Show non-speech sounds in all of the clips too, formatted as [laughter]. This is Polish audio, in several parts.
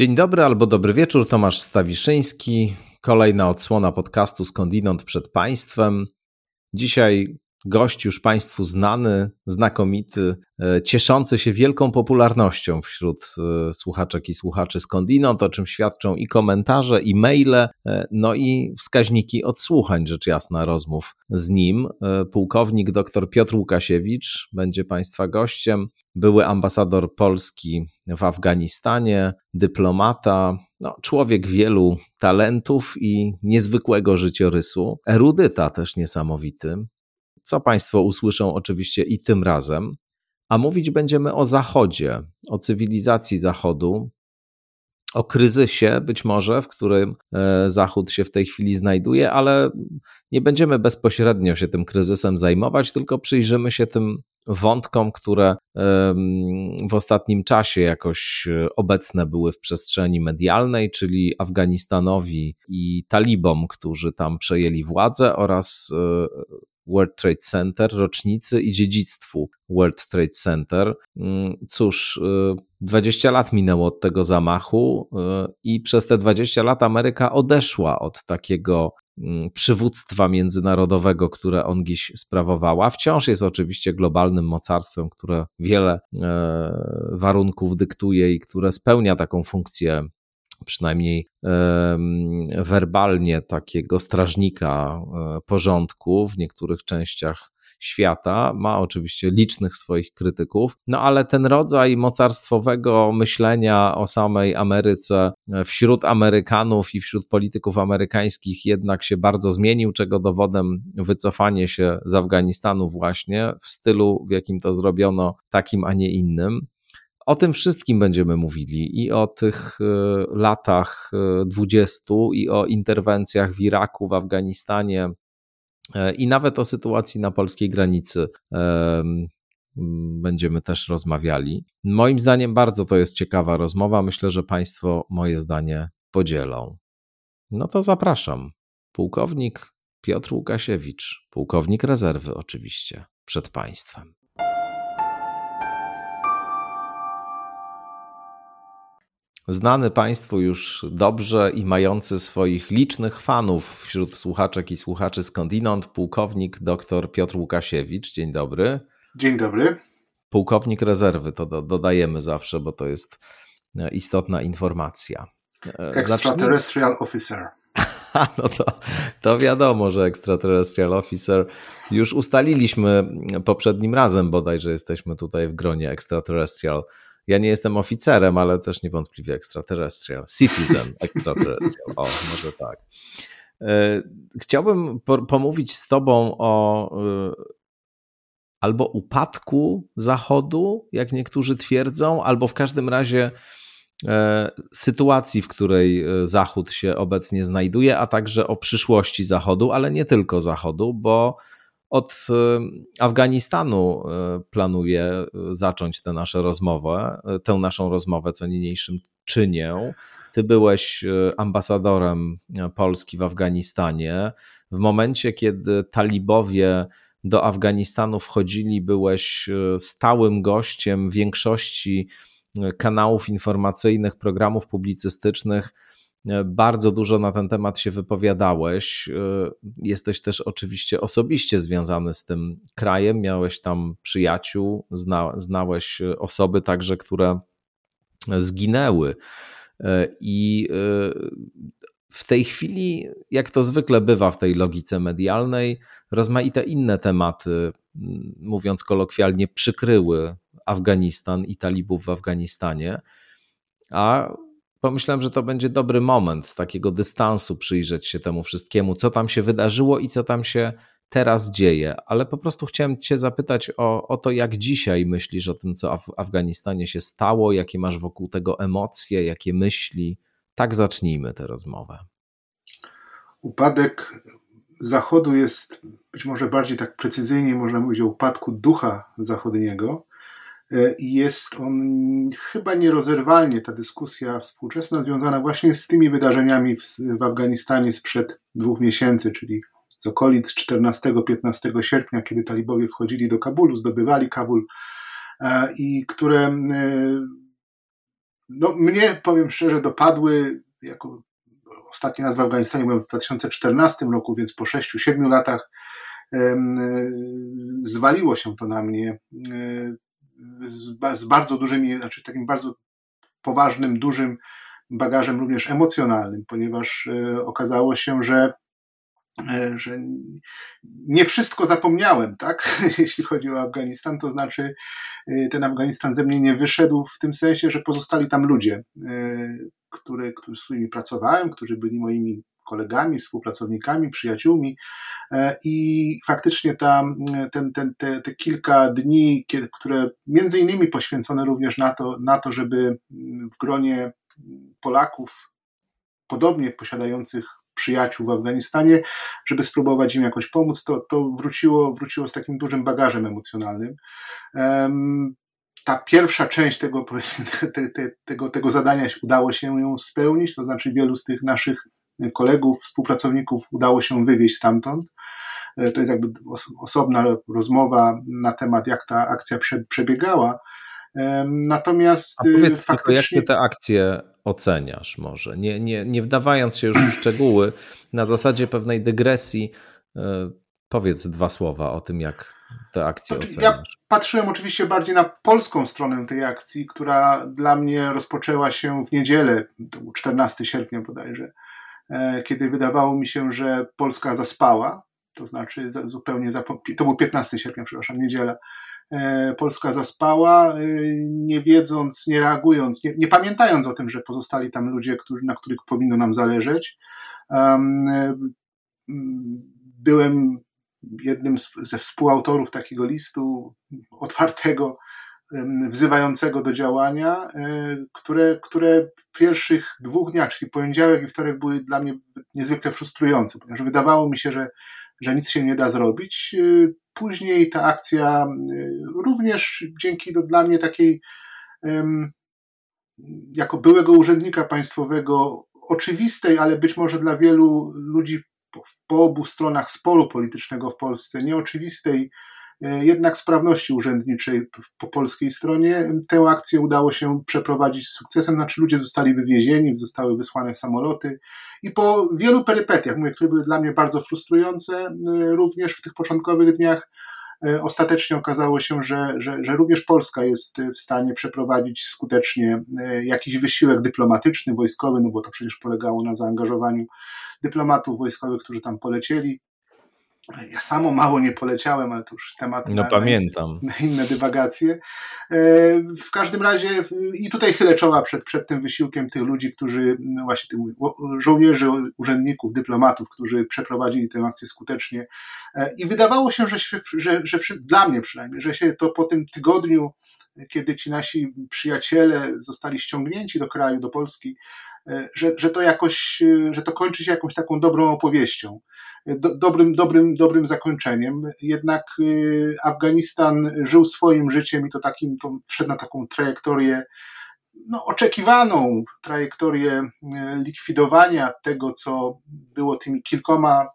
Dzień dobry albo dobry wieczór, Tomasz Stawiszyński. Kolejna odsłona podcastu Skądinąd przed Państwem. Dzisiaj gość już Państwu znany, znakomity, e, cieszący się wielką popularnością wśród e, słuchaczek i słuchaczy skądinąd, o czym świadczą i komentarze, i maile, e, no i wskaźniki odsłuchań, rzecz jasna, rozmów z nim. Pułkownik dr Piotr Łukasiewicz będzie Państwa gościem, były ambasador Polski w Afganistanie, dyplomata, no, człowiek wielu talentów i niezwykłego życiorysu, erudyta też niesamowity, co Państwo usłyszą oczywiście i tym razem. A mówić będziemy o Zachodzie, o cywilizacji Zachodu, o kryzysie być może, w którym e, Zachód się w tej chwili znajduje, ale nie będziemy bezpośrednio się tym kryzysem zajmować, tylko przyjrzymy się tym wątkom, które w ostatnim czasie jakoś obecne były w przestrzeni medialnej, czyli Afganistanowi i talibom, którzy tam przejęli władzę oraz e, World Trade Center, rocznicy i dziedzictwu World Trade Center. Mm, cóż, 20 y, lat minęło od tego zamachu y, i przez te 20 lat Ameryka odeszła od takiego mm, przywództwa międzynarodowego, które on dziś sprawowała. Wciąż jest oczywiście globalnym mocarstwem, które wiele e, warunków dyktuje i które spełnia taką funkcję przynajmniej werbalnie takiego strażnika e, porządku w niektórych częściach świata, ma oczywiście licznych swoich krytyków, no ale ten rodzaj mocarstwowego myślenia o samej Ameryce e, wśród Amerykanów i wśród polityków amerykańskich jednak się bardzo zmienił, czego dowodem wycofanie się z Afganistanu właśnie w stylu, w jakim to zrobiono, takim, a nie innym. O tym wszystkim będziemy mówili i o tych e, latach e, dwudziestu, i o interwencjach w Iraku, w Afganistanie, e, i nawet o sytuacji na polskiej granicy będziemy też rozmawiali. Moim zdaniem bardzo to jest ciekawa rozmowa. Myślę, że Państwo moje zdanie podzielą. No to zapraszam. Pułkownik Piotr Łukasiewicz, pułkownik rezerwy oczywiście, przed Państwem. Znany Państwu już dobrze i mający swoich licznych fanów wśród słuchaczek i słuchaczy skądinąd, pułkownik dr Piotr Łukasiewicz. Dzień dobry. Dzień dobry. Pułkownik rezerwy, to do, dodajemy zawsze, bo to jest e, istotna informacja. E, extraterrestrial Officer. [laughs] no to, to wiadomo, że Extraterrestrial Officer już ustaliliśmy poprzednim razem bodaj, że jesteśmy tutaj w gronie Extraterrestrial ja nie jestem oficerem, ale też niewątpliwie extraterrestrial. Citizen [laughs] extraterrestrial. O, może tak. E, chciałbym pomówić z Tobą o e, albo upadku Zachodu, jak niektórzy twierdzą, albo w każdym razie e, sytuacji, w której Zachód się obecnie znajduje, a także o przyszłości Zachodu, ale nie tylko Zachodu, bo od y, Afganistanu y, planuję y, zacząć tę naszą rozmowę, tę naszą rozmowę, co niniejszym czynię. Ty byłeś ambasadorem Polski w Afganistanie. W momencie, kiedy talibowie do Afganistanu wchodzili, byłeś stałym gościem większości kanałów informacyjnych, programów publicystycznych bardzo dużo na ten temat się wypowiadałeś. E, jesteś też oczywiście osobiście związany z tym krajem, miałeś tam przyjaciół, zna, znałeś osoby także, które zginęły. E, I w tej chwili, jak to zwykle bywa w tej logice medialnej, rozmaite inne tematy, mówiąc kolokwialnie, przykryły Afganistan i talibów w Afganistanie. A pomyślałem, że to będzie dobry moment z takiego dystansu przyjrzeć się temu wszystkiemu, co tam się wydarzyło i co tam się teraz dzieje. Ale po prostu chciałem Cię zapytać o, o to, jak dzisiaj myślisz o tym, co w Afganistanie się stało, jakie masz wokół tego emocje, jakie myśli. Tak zacznijmy tę rozmowę. Upadek Zachodu jest być może bardziej tak precyzyjnie można mówić o upadku ducha zachodniego, i jest on chyba nierozerwalnie, ta dyskusja współczesna, związana właśnie z tymi wydarzeniami w, w Afganistanie sprzed dwóch miesięcy, czyli z okolic 14-15 sierpnia, kiedy talibowie wchodzili do Kabulu, zdobywali Kabul e, i które e, no, mnie, powiem szczerze, dopadły jako ostatni raz w Afganistanie byłem w 2014 roku, więc po 6-7 latach zwaliło się to na mnie z, z bardzo dużymi, znaczy takim bardzo poważnym, dużym bagażem również emocjonalnym, ponieważ e, okazało się, że e, że nie wszystko zapomniałem, tak? [laughs] Jeśli chodzi o Afganistan, to znaczy e, ten Afganistan ze mnie nie wyszedł w tym sensie, że pozostali tam ludzie, które, z którymi pracowałem, którzy byli moimi kolegami, współpracownikami, przyjaciółmi i faktycznie ta, ten, ten, te, te kilka dni, które między innymi poświęcone również na to, na to żeby w gronie Polaków, podobnie posiadających przyjaciół w Afganistanie, żeby spróbować im jakoś pomóc, to, to wróciło, wróciło z takim dużym bagażem emocjonalnym. Ta pierwsza część tego, [laughs] te, te, tego, tego zadania udało się ją spełnić, to znaczy wielu z tych naszych kolegów, współpracowników udało się wywieźć stamtąd. E, to jest jakby osobna rozmowa na temat, jak ta akcja przebiegała. Natomiast A powiedz faktycznie... jak ty te akcje oceniasz może? Nie, nie, nie wdawając się już w szczegóły, na zasadzie pewnej dygresji, e, powiedz dwa słowa o tym, jak te akcje znaczy, oceniasz. Ja patrzyłem oczywiście bardziej na polską stronę tej akcji, która dla mnie rozpoczęła się w niedzielę, to był 14 sierpnia bodajże, kiedy wydawało mi się, że Polska zaspała, to znaczy zupełnie, to był 15 sierpnia, przepraszam, niedziela, E, Polska zaspała, e, nie wiedząc, nie reagując, nie, nie pamiętając o tym, że pozostali tam ludzie, którzy, na których powinno nam zależeć. E, byłem jednym ze współautorów takiego listu otwartego, wzywającego do działania, które, które w pierwszych dwóch dniach, czyli poniedziałek i wtorek, były dla mnie niezwykle frustrujące, ponieważ wydawało mi się, że, że nic się nie da zrobić. Później ta akcja y, również dzięki do, dla mnie takiej, jako byłego urzędnika państwowego, oczywistej, ale być może dla wielu ludzi po, po obu stronach sporu politycznego w Polsce, nieoczywistej jednak sprawności urzędniczej po polskiej stronie. Tę akcję udało się przeprowadzić z sukcesem, znaczy ludzie zostali wywiezieni, zostały wysłane samoloty i po wielu perypetiach, mówię, które były dla mnie bardzo frustrujące, e, również w tych początkowych dniach, e, ostatecznie okazało się, że, że, że również Polska jest w stanie przeprowadzić skutecznie jakiś wysiłek dyplomatyczny, wojskowy, no bo to przecież polegało na zaangażowaniu dyplomatów wojskowych, którzy tam polecieli. Ja samo mało nie poleciałem, ale to już temat no, na, pamiętam. na inne dywagacje. E, w każdym razie i tutaj chylę czoła przed, przed tym wysiłkiem tych ludzi, którzy, no właśnie tych żołnierzy, urzędników, dyplomatów, którzy przeprowadzili tę akcję skutecznie. E, I wydawało się, że, że, że, że dla mnie przynajmniej, że się to po tym tygodniu, kiedy ci nasi przyjaciele zostali ściągnięci do kraju, do Polski, że, że to jakoś, e, że to kończy się jakąś taką dobrą opowieścią, e, do, dobrym, dobrym, dobrym zakończeniem. Jednak Afganistan żył swoim życiem i to takim, to wszedł na taką trajektorię, no, oczekiwaną trajektorię likwidowania tego, co było tymi kilkoma,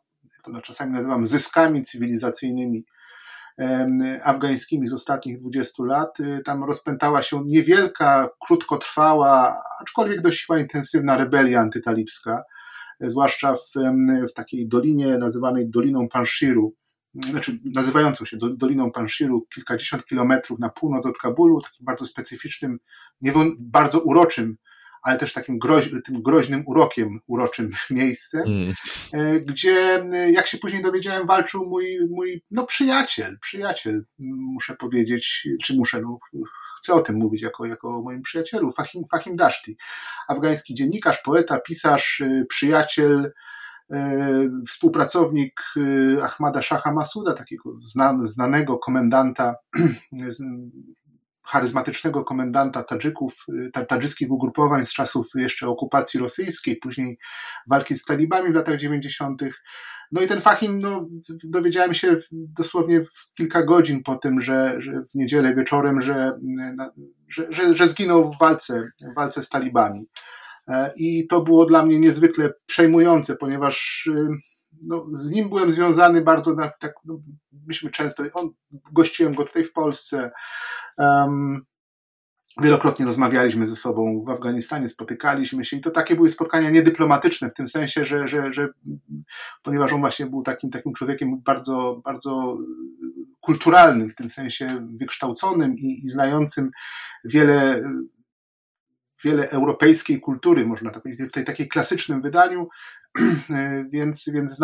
to czasami nazywam zyskami cywilizacyjnymi afgańskimi z ostatnich 20 lat. Y, tam rozpętała się niewielka, krótkotrwała, aczkolwiek dość chyba intensywna rebelia antytalibska, zwłaszcza w, w takiej dolinie nazywanej Doliną Panshiru, znaczy nazywającą się Doliną Panshiru, kilkadziesiąt kilometrów na północ od Kabulu, takim bardzo specyficznym, bardzo uroczym ale też takim groź, tym groźnym urokiem uroczym miejsce, mm. E, gdzie, e, jak się później dowiedziałem, walczył mój, mój no, przyjaciel, przyjaciel, muszę powiedzieć, czy muszę, no, chcę o tym mówić jako, jako o moim przyjacielu, Fahim, Fahim Dashti, afgański dziennikarz, poeta, pisarz, e, przyjaciel, współpracownik Ahmada Shaha Masuda, takiego znanego komendanta [clears throat] charyzmatycznego komendanta Tadżyków, y, tadżyckich ugrupowań z czasów jeszcze okupacji rosyjskiej, później walki z talibami w latach 90. No i ten Fahim, no, dowiedziałem się dosłownie w kilka godzin po tym, że, że w niedzielę wieczorem, że, że, że, że zginął w walce, w walce z talibami. E, I to było dla mnie niezwykle przejmujące, ponieważ y, no, z nim byłem związany bardzo, tak, no, myśmy często, on, gościłem go tutaj w Polsce, um, Wielokrotnie rozmawialiśmy ze sobą w Afganistanie, spotykaliśmy się i to takie były spotkania niedyplomatyczne, w tym sensie, że, że, że ponieważ on właśnie był takim, takim człowiekiem bardzo, bardzo kulturalnym, w tym sensie wykształconym i, i znającym wiele, wiele europejskiej kultury, można tak powiedzieć, w tej takiej klasycznym wydaniu, [clears throat] więc, więc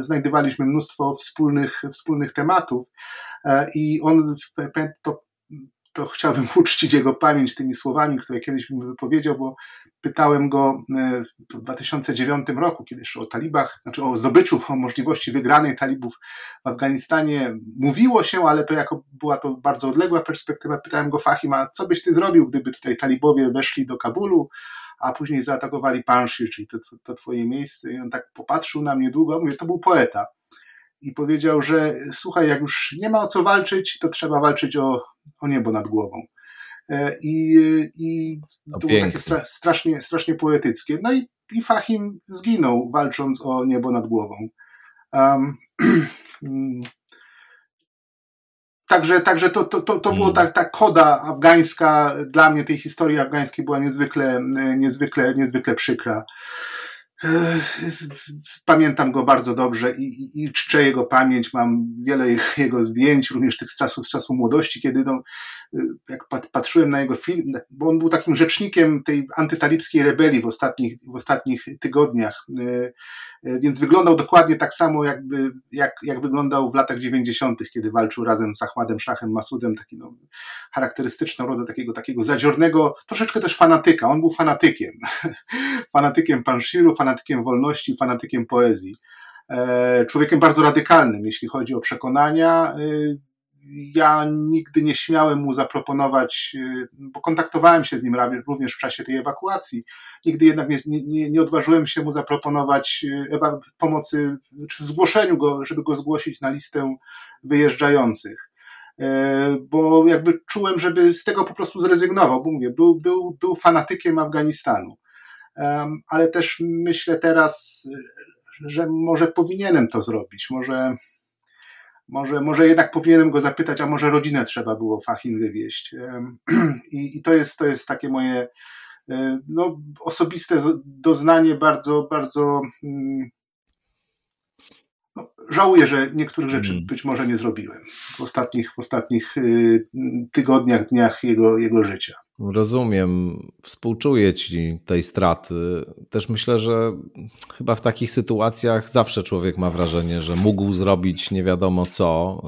znajdowaliśmy mnóstwo wspólnych, wspólnych tematów i on to to chciałbym [laughs] uczcić jego pamięć tymi słowami, które kiedyś mi wypowiedział, bo pytałem go e, w 2009 roku, kiedy jeszcze o talibach, znaczy o zdobyciu, o możliwości wygranej talibów w Afganistanie mówiło się, ale to jako była to bardzo odległa perspektywa. Pytałem go Fahima, co byś ty zrobił, gdyby tutaj talibowie weszli do Kabulu, a później zaatakowali Panshir, czyli to, to twoje miejsce. I on tak popatrzył na mnie długo, mówię, to był poeta i powiedział, że słuchaj, jak już nie ma o co walczyć, to trzeba walczyć o, o niebo nad głową. E, I, i to, było takie stra, strasznie, strasznie poetyckie. No i, i Fahim zginął, walcząc o niebo nad głową. Um, [clears throat] Także, także to, to, to, to było mm. tak, ta koda afgańska, dla mnie tej historii afgańskiej była niezwykle, niezwykle, niezwykle przykra. Pamiętam go bardzo dobrze i, i, i czczę jego pamięć. Mam wiele [laughs] jego zdjęć, również tych z czasów, z czasu młodości, kiedy no, jak patrzyłem na jego film, bo on był takim rzecznikiem tej antytalibskiej rebelii w ostatnich, w ostatnich tygodniach. E, więc wyglądał dokładnie tak samo, jakby, jak, jak wyglądał w latach 90., kiedy walczył razem z Ahmadem Szachem Masudem, taki no, charakterystyczną rodę takiego, takiego zadziornego, troszeczkę też fanatyka. On był fanatykiem. [laughs] fanatykiem Panshiru, fanatykiem wolności, fanatykiem poezji. E, człowiekiem bardzo radykalnym, jeśli chodzi o przekonania ja nigdy nie śmiałem mu zaproponować, y, bo kontaktowałem się z nim również w czasie tej ewakuacji, nigdy jednak nie, nie, nie odważyłem się mu zaproponować y, pomocy, czy w zgłoszeniu go, żeby go zgłosić na listę wyjeżdżających. E, bo jakby czułem, żeby z tego po prostu zrezygnował, bo mówię, był, był, był fanatykiem Afganistanu. Ale też myślę teraz, że może powinienem to zrobić, może może, może jednak powinienem go zapytać, a może rodzinę trzeba było Fachin wywieźć. [clears throat] I, i to, jest, to jest takie moje no, osobiste doznanie, bardzo, bardzo. Mm, no, żałuję, że niektórych rzeczy hmm. być może nie zrobiłem w ostatnich, w ostatnich y, tygodniach, dniach jego, jego życia. Rozumiem, współczuję ci tej straty. Też myślę, że chyba w takich sytuacjach zawsze człowiek ma wrażenie, że mógł zrobić nie wiadomo co.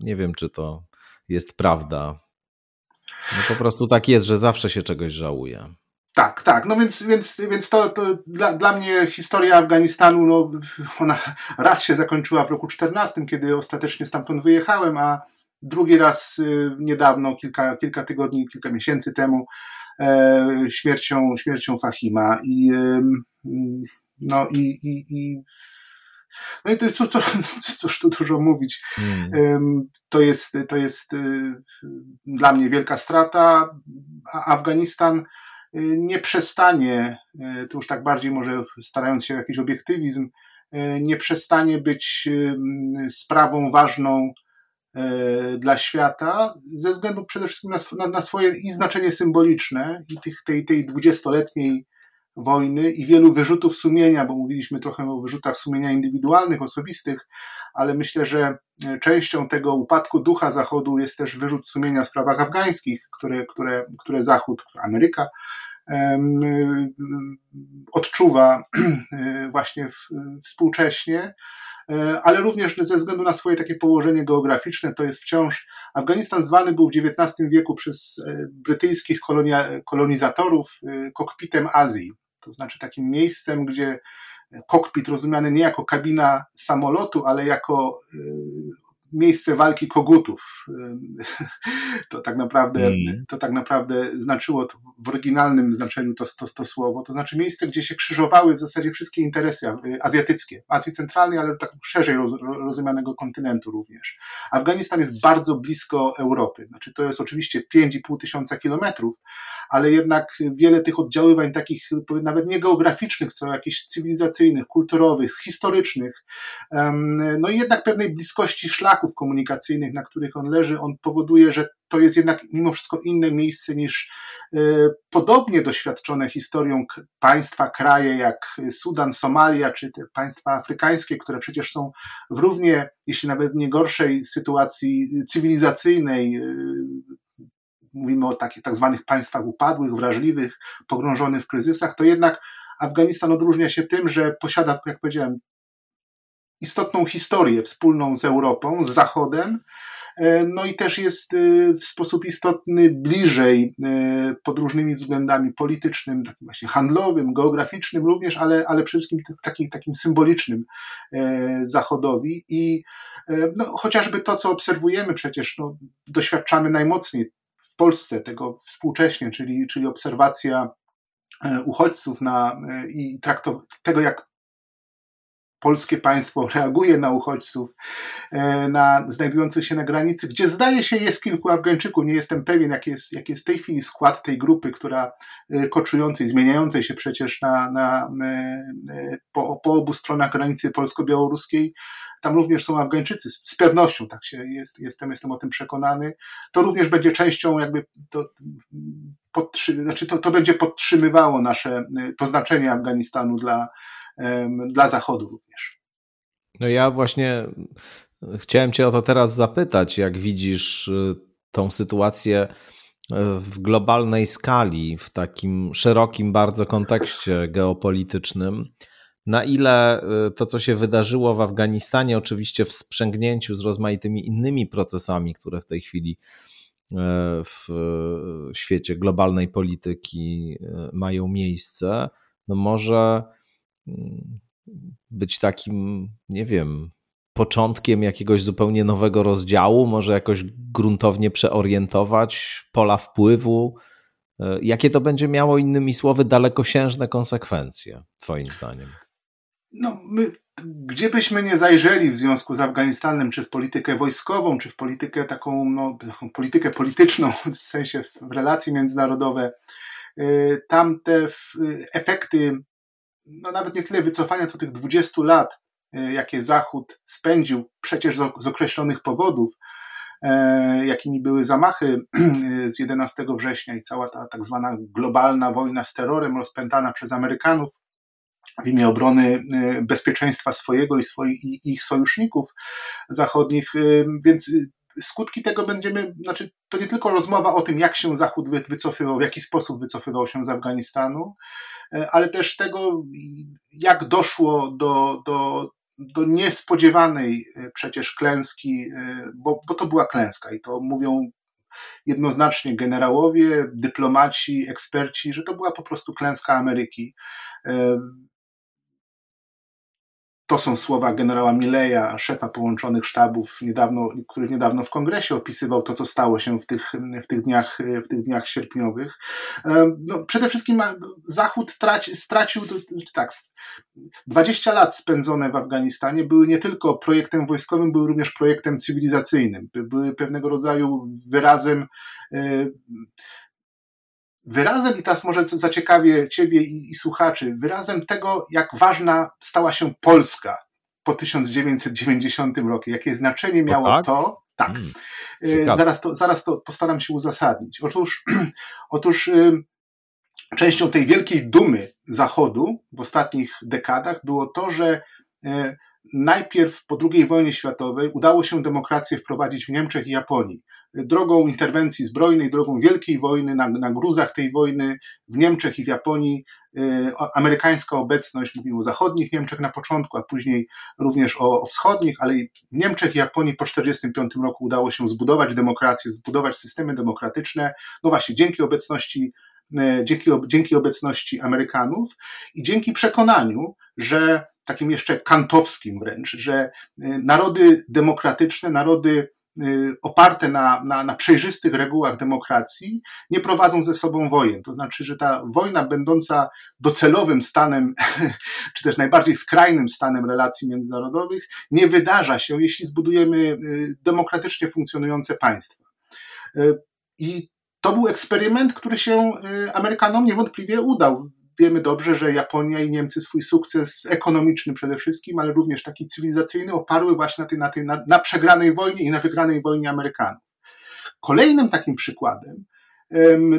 Nie wiem, czy to jest prawda. No po prostu tak jest, że zawsze się czegoś żałuje. Tak, tak. No więc, więc, więc to, to dla, dla mnie historia Afganistanu, no, ona raz się zakończyła w roku 14, kiedy ostatecznie stamtąd wyjechałem, a drugi raz y, niedawno, kilka, kilka tygodni, kilka miesięcy temu, e, śmiercią, śmiercią Fahima. I, no i, i, i no i to co, co, cóż tu dużo mówić. Hmm. To, jest, to jest y, dla mnie wielka strata. Afganistan y, nie przestanie, to już tak bardziej może starając się o jakiś obiektywizm, nie przestanie być sprawą ważną dla świata, ze względu przede wszystkim na, na, swoje i znaczenie symboliczne i tych, tej, tej dwudziestoletniej wojny i wielu wyrzutów sumienia, bo mówiliśmy trochę o wyrzutach sumienia indywidualnych, osobistych, ale myślę, że e, częścią tego upadku ducha Zachodu jest też wyrzut sumienia w sprawach afgańskich, które, które, które Zachód, Ameryka odczuwa [clears throat] właśnie w, współcześnie. E, ale również ze względu na swoje takie położenie geograficzne, to jest wciąż, Afganistan zwany był w XIX wieku przez e, brytyjskich kolonia, kolonizatorów e, kokpitem Azji, to znaczy takim miejscem, gdzie kokpit rozumiany nie jako kabina samolotu, ale jako miejsce walki kogutów. [laughs] To tak naprawdę, mm. to tak naprawdę znaczyło to w oryginalnym znaczeniu to, to, to słowo, to znaczy miejsce, gdzie się krzyżowały w zasadzie wszystkie interesy azjatyckie, Azji Centralnej, ale tak szerzej rozumianego kontynentu również. Afganistan jest bardzo blisko Europy, znaczy to jest oczywiście 5,5 tysiąca kilometrów, ale jednak wiele tych oddziaływań takich nawet nie geograficznych, co jakichś cywilizacyjnych, kulturowych, historycznych, no i jednak pewnej bliskości szlaku komunikacyjnych, na których on leży, on powoduje, że to jest jednak mimo wszystko inne miejsce niż e, podobnie doświadczone historią państwa, kraje jak Sudan, Somalia czy te państwa afrykańskie, które przecież są w równie, jeśli nawet nie gorszej sytuacji cywilizacyjnej, e, mówimy o takich tak zwanych państwach upadłych, wrażliwych, pogrążonych w kryzysach, to jednak Afganistan odróżnia się tym, że posiada, jak powiedziałem, istotną historię wspólną z Europą, z Zachodem, e, no i też jest e, w sposób istotny bliżej e, pod różnymi względami politycznym, takim właśnie handlowym, geograficznym również, ale, ale przede wszystkim takim, takim symbolicznym Zachodowi. I no, chociażby to, co obserwujemy przecież, no, doświadczamy najmocniej w Polsce tego współcześnie, czyli, czyli obserwacja uchodźców na, i traktow- tego, jak polskie państwo [laughs] reaguje na uchodźców, e, na znajdujących się na granicy, gdzie zdaje się jest kilku Afgańczyków. Nie jestem pewien, jaki jest, jaki jest w tej chwili skład tej grupy, która e, koczującej, zmieniającej się przecież na, na, e, po, po obu stronach granicy polsko-białoruskiej. Tam również są Afgańczycy, z pewnością tak się jest, jestem, jestem o tym przekonany. To również będzie częścią jakby to, podtrzy, znaczy to, to będzie podtrzymywało nasze, to znaczenie Afganistanu dla, dla Zachodu również. No ja właśnie chciałem Cię o to teraz zapytać, jak widzisz y, tą sytuację y, w globalnej skali, w takim szerokim bardzo kontekście geopolitycznym. Na ile y, to, co się wydarzyło w Afganistanie, oczywiście w sprzęgnięciu z rozmaitymi innymi procesami, które w tej chwili w świecie globalnej polityki mają miejsce, no może być takim, nie wiem, początkiem jakiegoś zupełnie nowego rozdziału, może jakoś gruntownie przeorientować pola wpływu. E, jakie to będzie miało, innymi słowy, dalekosiężne konsekwencje, Twoim zdaniem? No, my, gdzie byśmy nie zajrzeli w związku z Afganistanem, czy w politykę wojskową, czy w politykę taką, no, politykę polityczną, [laughs] w sensie w relacje międzynarodowe, e, tam te efekty no nawet nie tyle wycofania, co tych 20 lat, e, jakie Zachód spędził przecież z określonych powodów, e, jakimi były zamachy [clears throat] e, z 11 września i cała ta tak zwana globalna wojna z terrorem rozpętana przez Amerykanów w imię obrony bezpieczeństwa swojego i, swoich, i ich sojuszników zachodnich, więc skutki tego będziemy, znaczy to nie tylko rozmowa o tym, jak się Zachód wycofywał, w jaki sposób wycofywał się z Afganistanu, e, ale też tego, jak doszło do, do, do niespodziewanej e, przecież klęski, e, bo, bo to była klęska i to mówią jednoznacznie generałowie, dyplomaci, eksperci, że to była po prostu klęska Ameryki. To są słowa generała Mileja, szefa połączonych sztabów, niedawno, który niedawno w kongresie opisywał to, co stało się w tych, w tych, dniach, w tych dniach sierpniowych. No, przede wszystkim Zachód traci, stracił, tak, 20 lat spędzone w Afganistanie były nie tylko projektem wojskowym, były również projektem cywilizacyjnym. Były pewnego rodzaju wyrazem e, wyrazem, i teraz może zaciekawię Ciebie i, i, słuchaczy, wyrazem tego, jak ważna stała się Polska po 1990 roku, jakie znaczenie miało tak? to. Tak. Hmm. Zaraz, to, zaraz to postaram się uzasadnić. Otóż, [clears throat] otóż y, częścią tej wielkiej dumy Zachodu w ostatnich dekadach było to, że y, najpierw po II wojnie światowej udało się demokrację wprowadzić w Niemczech i Japonii drogą interwencji zbrojnej, drogą wielkiej wojny, na, na gruzach tej wojny w Niemczech i w Japonii. Y, amerykańska obecność, mówimy o zachodnich Niemczech na początku, a później również o, o wschodnich, ale w Niemczech i Japonii po 1945 roku udało się zbudować demokrację, zbudować systemy demokratyczne, no właśnie dzięki obecności y, dzięki, dzięki obecności Amerykanów i dzięki przekonaniu, że takim jeszcze kantowskim wręcz, że y, narody demokratyczne, narody oparte na, na, na przejrzystych regułach demokracji nie prowadzą ze sobą wojen. To znaczy, że ta wojna będąca docelowym stanem, [laughs] czy też najbardziej skrajnym stanem relacji międzynarodowych, nie wydarza się, jeśli zbudujemy y, demokratycznie funkcjonujące państwa. Y, I to był eksperyment, który się Amerykanom niewątpliwie udał wiemy dobrze, że Japonia i Niemcy swój sukces ekonomiczny przede wszystkim, ale również taki cywilizacyjny oparły właśnie na, tej, na, tej, na, na przegranej wojnie i na wygranej wojnie Amerykanów. Kolejnym takim przykładem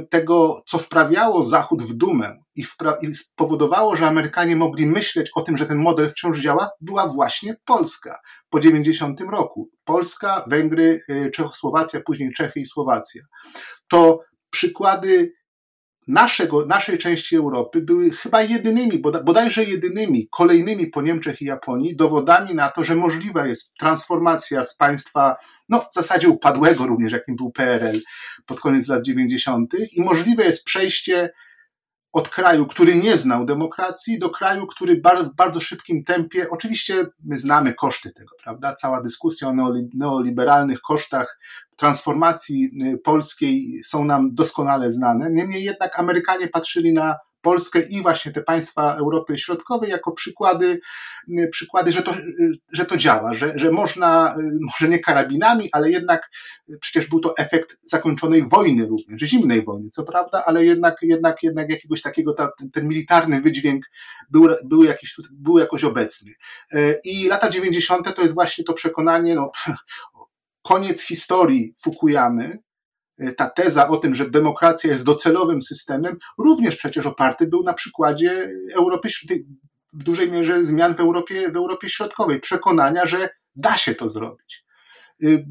tego, co wprawiało Zachód w dumę i, wpra- i spowodowało, że Amerykanie mogli myśleć o tym, że ten model wciąż działa, była właśnie Polska po 90 roku. Polska, Węgry, y, Czechosłowacja, później Czechy i Słowacja. To przykłady naszego, naszej części Europy były chyba jedynymi, bodajże jedynymi, kolejnymi po Niemczech i Japonii dowodami na to, że możliwa jest transformacja z państwa, no w zasadzie upadłego również, jakim był PRL pod koniec lat 90. i możliwe jest przejście od kraju, który nie znał demokracji, do kraju, który w bardzo szybkim tempie, oczywiście my znamy koszty tego, prawda? Cała dyskusja o neoliberalnych kosztach transformacji y, polskiej są nam doskonale znane. Niemniej jednak Amerykanie patrzyli na Polskę i właśnie te państwa Europy Środkowej jako przykłady, y, przykłady że, to, y, że to działa, że, że można, może nie karabinami, ale jednak przecież był to efekt zakończonej wojny również, zimnej wojny, co prawda, ale jednak, jednak, jednak jakiegoś takiego, ta, ten, ten militarny wydźwięk był, był, jakiś, był jakoś obecny. I lata 90. to jest właśnie to przekonanie, no, [laughs] koniec historii Fukuyamy, ta teza o tym, że demokracja jest docelowym systemem, również przecież oparty był na przykładzie Europy, w dużej mierze zmian w Europie, w Europie Środkowej, przekonania, że da się to zrobić. Y,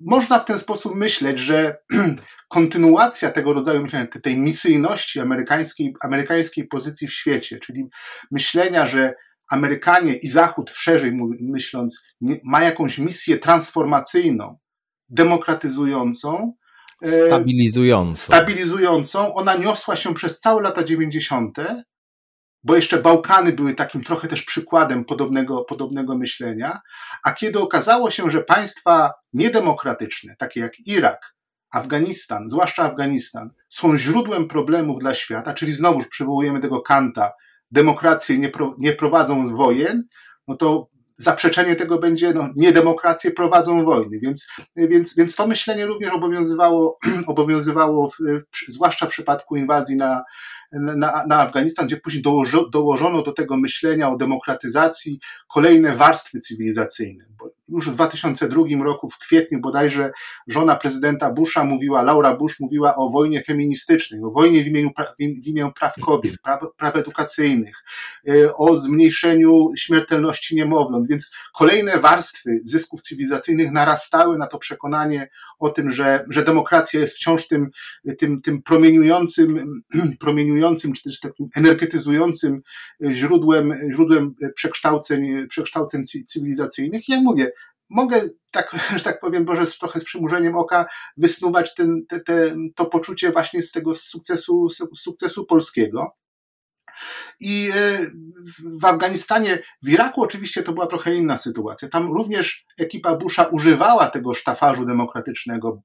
można w ten sposób myśleć, że [clears throat] kontynuacja tego rodzaju myślenia, tej misyjności amerykańskiej, amerykańskiej pozycji w świecie, czyli myślenia, że Amerykanie i Zachód, szerzej myśląc, ma jakąś misję transformacyjną, demokratyzującą, e, stabilizującą. Stabilizującą. Ona niosła się przez całe lata 90., bo jeszcze Bałkany były takim trochę też przykładem podobnego, podobnego myślenia. A kiedy okazało się, że państwa niedemokratyczne, takie jak Irak, Afganistan, zwłaszcza Afganistan, są źródłem problemów dla świata, czyli znowuż przywołujemy tego Kanta, demokracje nie, pro, nie prowadzą wojen, no to zaprzeczenie tego będzie, no, niedemokracje prowadzą wojny, więc, więc, więc to myślenie również obowiązywało, [clears throat] obowiązywało w, zwłaszcza w przypadku inwazji na, na, na Afganistan, gdzie później dołożo, dołożono do tego myślenia o demokratyzacji kolejne warstwy cywilizacyjne. Bo już w 2002 roku, w kwietniu bodajże, żona prezydenta Busha mówiła, Laura Bush mówiła o wojnie feministycznej, o wojnie w imieniu, w imieniu praw kobiet, praw, praw edukacyjnych, e, o zmniejszeniu śmiertelności niemowląt, więc kolejne warstwy zysków cywilizacyjnych narastały na to przekonanie o tym, że, że demokracja jest wciąż tym, tym, tym promieniującym, [clears throat] promieniującym, czy też takim energetyzującym źródłem, źródłem przekształceń, przekształceń cywilizacyjnych. I jak mówię, mogę, tak, że tak powiem, Boże, trochę z przymurzeniem oka wysnuwać ten, te, te, to poczucie właśnie z tego sukcesu, sukcesu polskiego. I e, w Afganistanie, w Iraku oczywiście to była trochę inna sytuacja. Tam również ekipa Busha używała tego sztafarzu demokratycznego.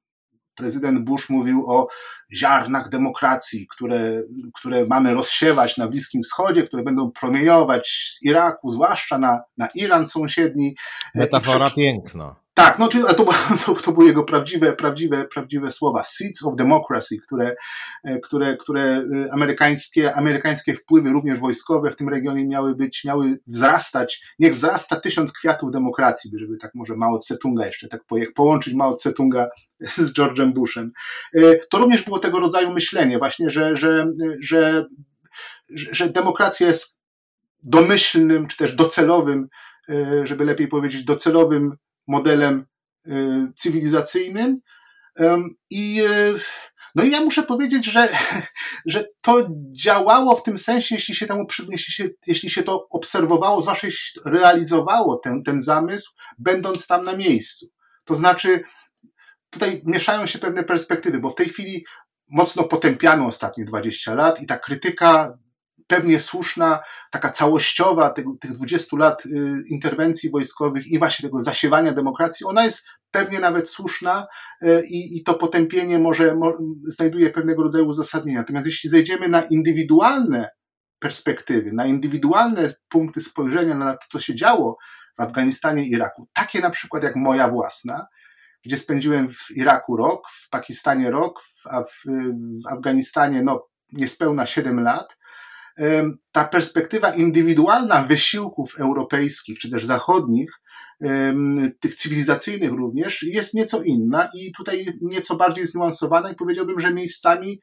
Prezydent Bush mówił o ziarnach demokracji, które, które mamy rozsiewać na Bliskim Wschodzie, które będą promieniować z Iraku, zwłaszcza na, na Iran sąsiedni. Metafora piękna. Tak, no to, [laughs] to, to były jego prawdziwe, prawdziwe, prawdziwe słowa. Seeds of democracy, które, e, które, które e, amerykańskie, amerykańskie wpływy, również wojskowe w tym regionie miały być, miały wzrastać. Niech wzrasta tysiąc kwiatów demokracji, żeby tak może Mao Tse-tunga jeszcze tak połączyć Mao Tse-tunga [laughs] z George'em Bushem. E, to również było tego rodzaju myślenie właśnie, że, że, że, że demokracja jest domyślnym, czy też docelowym, żeby lepiej powiedzieć, docelowym modelem y, cywilizacyjnym. I, y, no i ja muszę powiedzieć, że, [laughs] że to działało w tym sensie, jeśli się, temu, jeśli się, jeśli się to obserwowało, zwłaszcza jeśli realizowało ten, ten zamysł, będąc tam na miejscu. To znaczy, tutaj mieszają się pewne perspektywy, bo w tej chwili mocno potępiano ostatnie 20 lat i ta krytyka pewnie słuszna, taka całościowa tych, tych 20 lat y, interwencji wojskowych i właśnie tego zasiewania demokracji, ona jest pewnie nawet słuszna y, i, i to potępienie może, może znajduje pewnego rodzaju uzasadnienie. Natomiast jeśli zejdziemy na indywidualne perspektywy, na indywidualne punkty spojrzenia na to, co się działo w Afganistanie i Iraku, takie na przykład jak moja własna, gdzie spędziłem w Iraku rok, w Pakistanie rok, w, w Afganistanie no, niespełna 7 lat, ta perspektywa indywidualna wysiłków europejskich czy też zachodnich, tych cywilizacyjnych również, jest nieco inna i tutaj nieco bardziej zniuansowana i powiedziałbym, że miejscami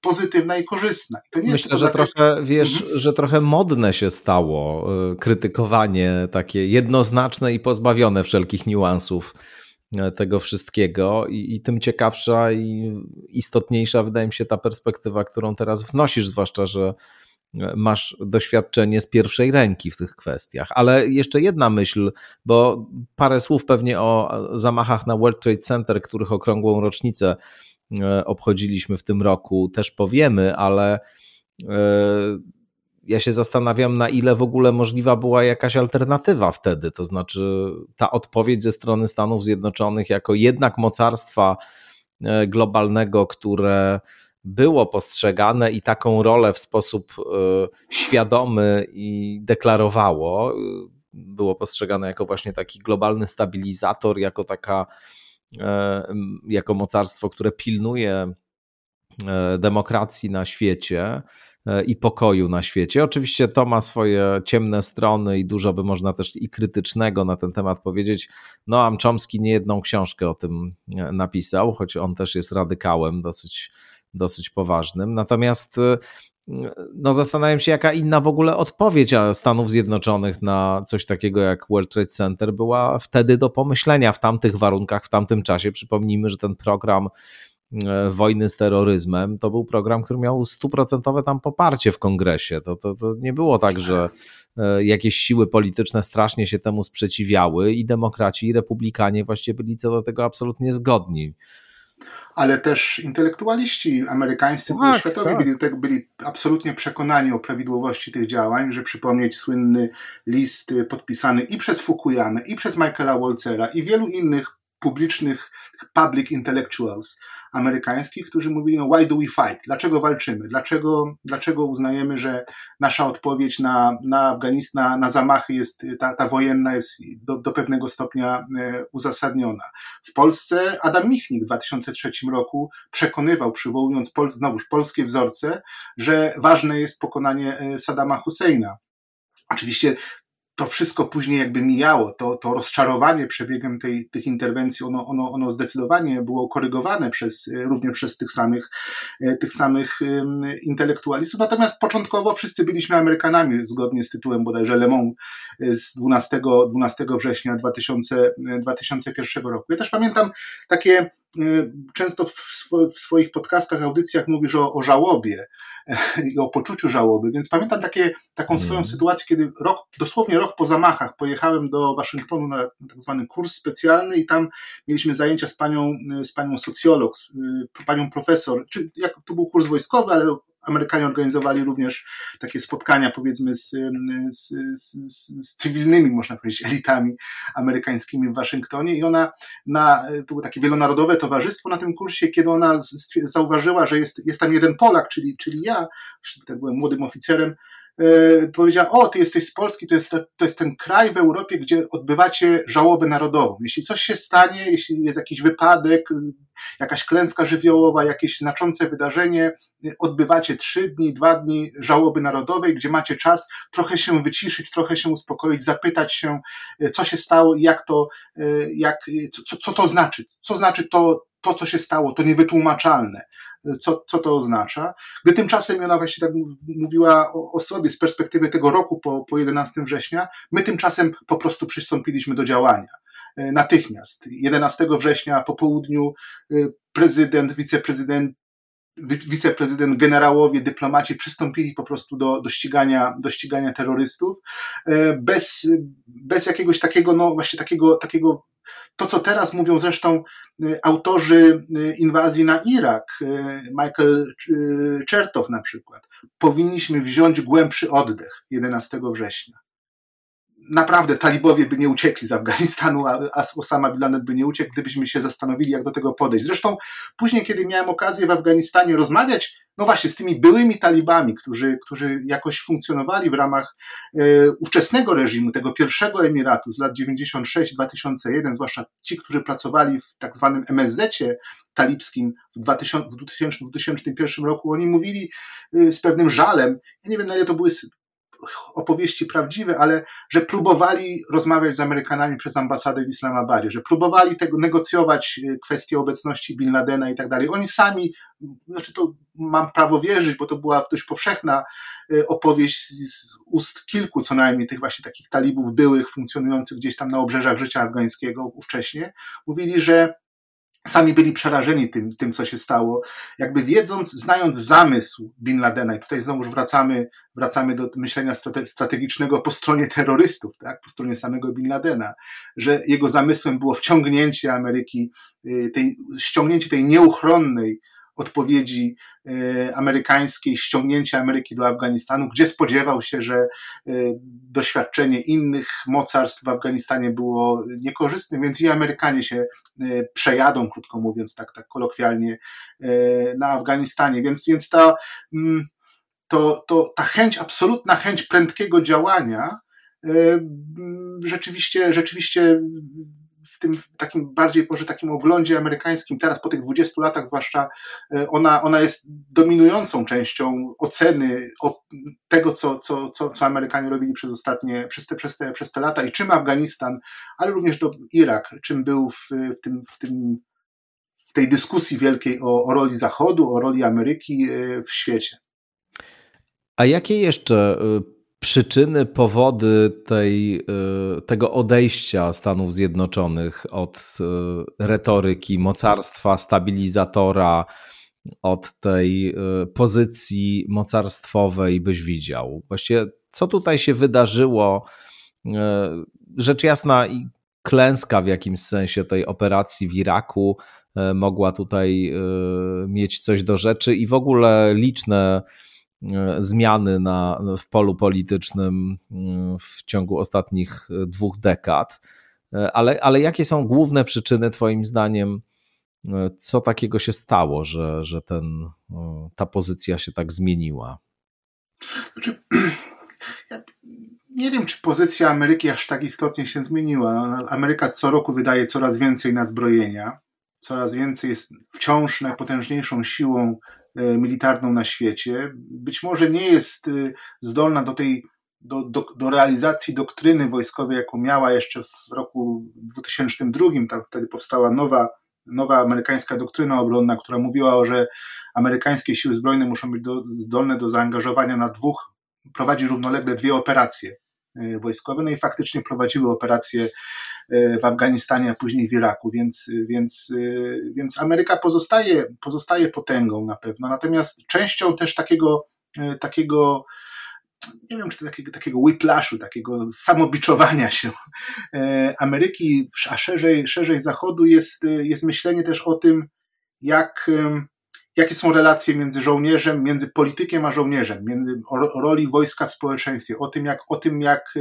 pozytywna i korzystna. I Myślę, że trochę, wiesz, mhm. że trochę modne się stało y, krytykowanie takie jednoznaczne i pozbawione wszelkich niuansów e, tego wszystkiego i, i, tym ciekawsza i istotniejsza wydaje mi się ta perspektywa, którą teraz wnosisz, zwłaszcza, że masz doświadczenie z pierwszej ręki w tych kwestiach. Ale jeszcze jedna myśl, bo parę słów pewnie o zamachach na World Trade Center, których okrągłą rocznicę E, obchodziliśmy w tym roku, też powiemy, ale e, ja się zastanawiam, na ile w ogóle możliwa była jakaś alternatywa wtedy. To znaczy, ta odpowiedź ze strony Stanów Zjednoczonych jako jednak mocarstwa e, globalnego, które było postrzegane i taką rolę w sposób świadomy i deklarowało, było postrzegane jako właśnie taki globalny stabilizator, jako taka E, jako mocarstwo, które pilnuje e, demokracji na świecie e, i pokoju na świecie. Oczywiście to ma swoje ciemne strony i dużo by można też i krytycznego na ten temat powiedzieć. Noam Chomsky nie jedną książkę o tym napisał, choć on też jest radykałem dosyć, dosyć poważnym. Natomiast no zastanawiam się, jaka inna w ogóle odpowiedź Stanów Zjednoczonych na coś takiego jak World Trade Center była wtedy do pomyślenia w tamtych warunkach, w tamtym czasie. Przypomnijmy, że ten program e, wojny z terroryzmem to był program, który miał stuprocentowe tam poparcie w kongresie. To, to, to nie było tak, że e, jakieś siły polityczne strasznie się temu sprzeciwiały i demokraci i republikanie właściwie byli co do tego absolutnie zgodni ale też intelektualiści amerykańscy, tak, światowi tak. byli, tak, byli absolutnie przekonani o prawidłowości tych działań, że przypomnieć słynny list podpisany i przez Fukuyamę, i przez Michaela Walzera, i wielu innych publicznych public intellectuals, amerykańskich, którzy mówili, no why do we fight? Dlaczego walczymy? Dlaczego, dlaczego uznajemy, że nasza odpowiedź na, na Afganistan, na, na zamachy jest, ta, ta wojenna jest do, do pewnego stopnia e, uzasadniona. W Polsce Adam Michnik w 2003 roku przekonywał, przywołując Pol, znowuż polskie wzorce, że ważne jest pokonanie e, Saddama Husseina. Oczywiście to wszystko później jakby mijało, to, to rozczarowanie przebiegiem tej, tych interwencji, ono, ono, ono zdecydowanie było korygowane przez, również przez tych samych, e, tych samych intelektualistów. Natomiast początkowo wszyscy byliśmy Amerykanami, zgodnie z tytułem bodajże Le Monde e, z 12, 12 września 2000, 2001 roku. Ja też pamiętam takie często w, swoich podcastach, audycjach mówisz o, o żałobie i o poczuciu żałoby, więc pamiętam takie, taką mm. swoją sytuację, kiedy rok, dosłownie rok po zamachach pojechałem do Waszyngtonu na tak zwany kurs specjalny i tam mieliśmy zajęcia z panią, z panią socjolog, y, panią profesor, czy jak to był kurs wojskowy, ale Amerykanie organizowali również takie spotkania, powiedzmy, z, z, z, z, cywilnymi, można powiedzieć, elitami amerykańskimi w Waszyngtonie. I ona, na, to było takie wielonarodowe towarzystwo na tym kursie, kiedy ona zauważyła, że jest, jest tam jeden Polak, czyli, czyli ja, wtedy byłem młodym oficerem, powiedziała, o, ty jesteś z Polski, to jest, to jest ten kraj w Europie, gdzie odbywacie żałobę narodową. Jeśli coś się stanie, jeśli jest jakiś wypadek, jakaś klęska żywiołowa, jakieś znaczące wydarzenie, odbywacie trzy dni, dwa dni żałoby narodowej, gdzie macie czas trochę się wyciszyć, trochę się uspokoić, zapytać się, e, co się stało i jak to, e, jak, co, co to znaczy, co znaczy to, to, co się stało, to niewytłumaczalne co, co to oznacza. Gdy tymczasem ona właśnie tak mówiła o, o sobie z perspektywy tego roku po, po 11 września, my tymczasem po prostu przystąpiliśmy do działania e, natychmiast. 11 września po południu e, prezydent, wiceprezydent, wiceprezydent, generałowie, dyplomaci przystąpili po prostu do, do, ścigania, do ścigania terrorystów e, bez, bez jakiegoś takiego, no właśnie takiego, takiego to, co teraz mówią zresztą y, autorzy y, inwazji na Irak, Michael Chertow na przykład, powinniśmy wziąć głębszy oddech 11 września. Naprawdę talibowie by nie uciekli z Afganistanu, a Osama Bin Laden by nie uciekł, gdybyśmy się zastanowili, jak do tego podejść. Zresztą później, kiedy miałem okazję w Afganistanie rozmawiać, no właśnie, z tymi byłymi talibami, którzy, którzy jakoś funkcjonowali w ramach e, ówczesnego reżimu, tego pierwszego emiratu z lat 96-2001, zwłaszcza ci, którzy pracowali w tak zwanym MSZ-cie talibskim w 2000, w 2001 roku, oni mówili e, z pewnym żalem, ja nie wiem na ile to były opowieści prawdziwe, ale że próbowali rozmawiać z Amerykanami przez ambasadę w Islamabadzie, że próbowali tego negocjować e, kwestie obecności Bin Ladena i tak dalej. Oni sami, znaczy to mam prawo wierzyć, bo to była dość powszechna e, opowieść z ust kilku co najmniej tych właśnie takich talibów byłych, funkcjonujących gdzieś tam na obrzeżach życia afgańskiego ówcześnie, mówili, że sami byli przerażeni tym, tym, co się stało, jakby wiedząc, znając zamysł Bin Ladena, i tutaj znowu wracamy, wracamy do myślenia strategicznego po stronie terrorystów, tak, po stronie samego Bin Ladena, że jego zamysłem było wciągnięcie Ameryki, y, tej, ściągnięcie tej nieuchronnej odpowiedzi e, amerykańskiej, ściągnięcia Ameryki do Afganistanu, gdzie spodziewał się, że e, doświadczenie innych mocarstw w Afganistanie było niekorzystne, więc i Amerykanie się e, przejadą, krótko mówiąc, tak, tak kolokwialnie, na Afganistanie. Więc, więc ta, mm, to, to, ta chęć, absolutna chęć prędkiego działania, rzeczywiście, rzeczywiście tym takim bardziej może takim oglądzie amerykańskim, teraz po tych 20 latach zwłaszcza, e, ona, ona jest dominującą częścią oceny tego, co, co, co, co Amerykanie robili przez ostatnie, przez te, przez, te, przez te lata i czym Afganistan, ale również do Irak, czym był w, w tym, w tym w tej dyskusji wielkiej o, o roli Zachodu, o roli Ameryki e, w świecie. A jakie jeszcze e, przyczyny, powody tej, y, tego odejścia Stanów Zjednoczonych od y, retoryki mocarstwa, stabilizatora, od tej y, pozycji mocarstwowej byś widział? Właściwie, co tutaj się wydarzyło? Rzecz jasna, klęska w jakimś sensie tej operacji w Iraku mogła tutaj mieć coś do rzeczy i w ogóle liczne zmiany na, w polu politycznym e, w ciągu ostatnich e, dwóch dekad. Ale, ale jakie są główne przyczyny, Twoim zdaniem, co takiego się stało, że, że ten, ta pozycja się tak zmieniła? Znaczy, [clears throat] ja nie wiem, czy pozycja Ameryki aż tak istotnie się zmieniła. Ameryka co roku wydaje coraz więcej na zbrojenia, coraz więcej jest wciąż najpotężniejszą siłą E, militarną na świecie. Być może nie jest e, zdolna do tej do, do, do, realizacji doktryny wojskowej, jaką miała jeszcze w roku 2002. Tam wtedy powstała nowa, nowa amerykańska doktryna obronna, która mówiła, że amerykańskie siły zbrojne muszą być do, zdolne do zaangażowania na dwóch, prowadzi równolegle dwie operacje e, wojskowe. No i faktycznie prowadziły operacje E, w Afganistanie, a później w Iraku, więc, więc, e, więc Ameryka pozostaje, pozostaje potęgą na pewno, natomiast częścią też takiego, takiego nie wiem, czy takiego, takiego whiplashu, takiego samobiczowania się Ameryki, a szerzej, szerzej Zachodu jest, jest myślenie też o tym, jak, jakie są relacje między żołnierzem, między politykiem a żołnierzem, między roli wojska w społeczeństwie, o tym, jak, o tym, jak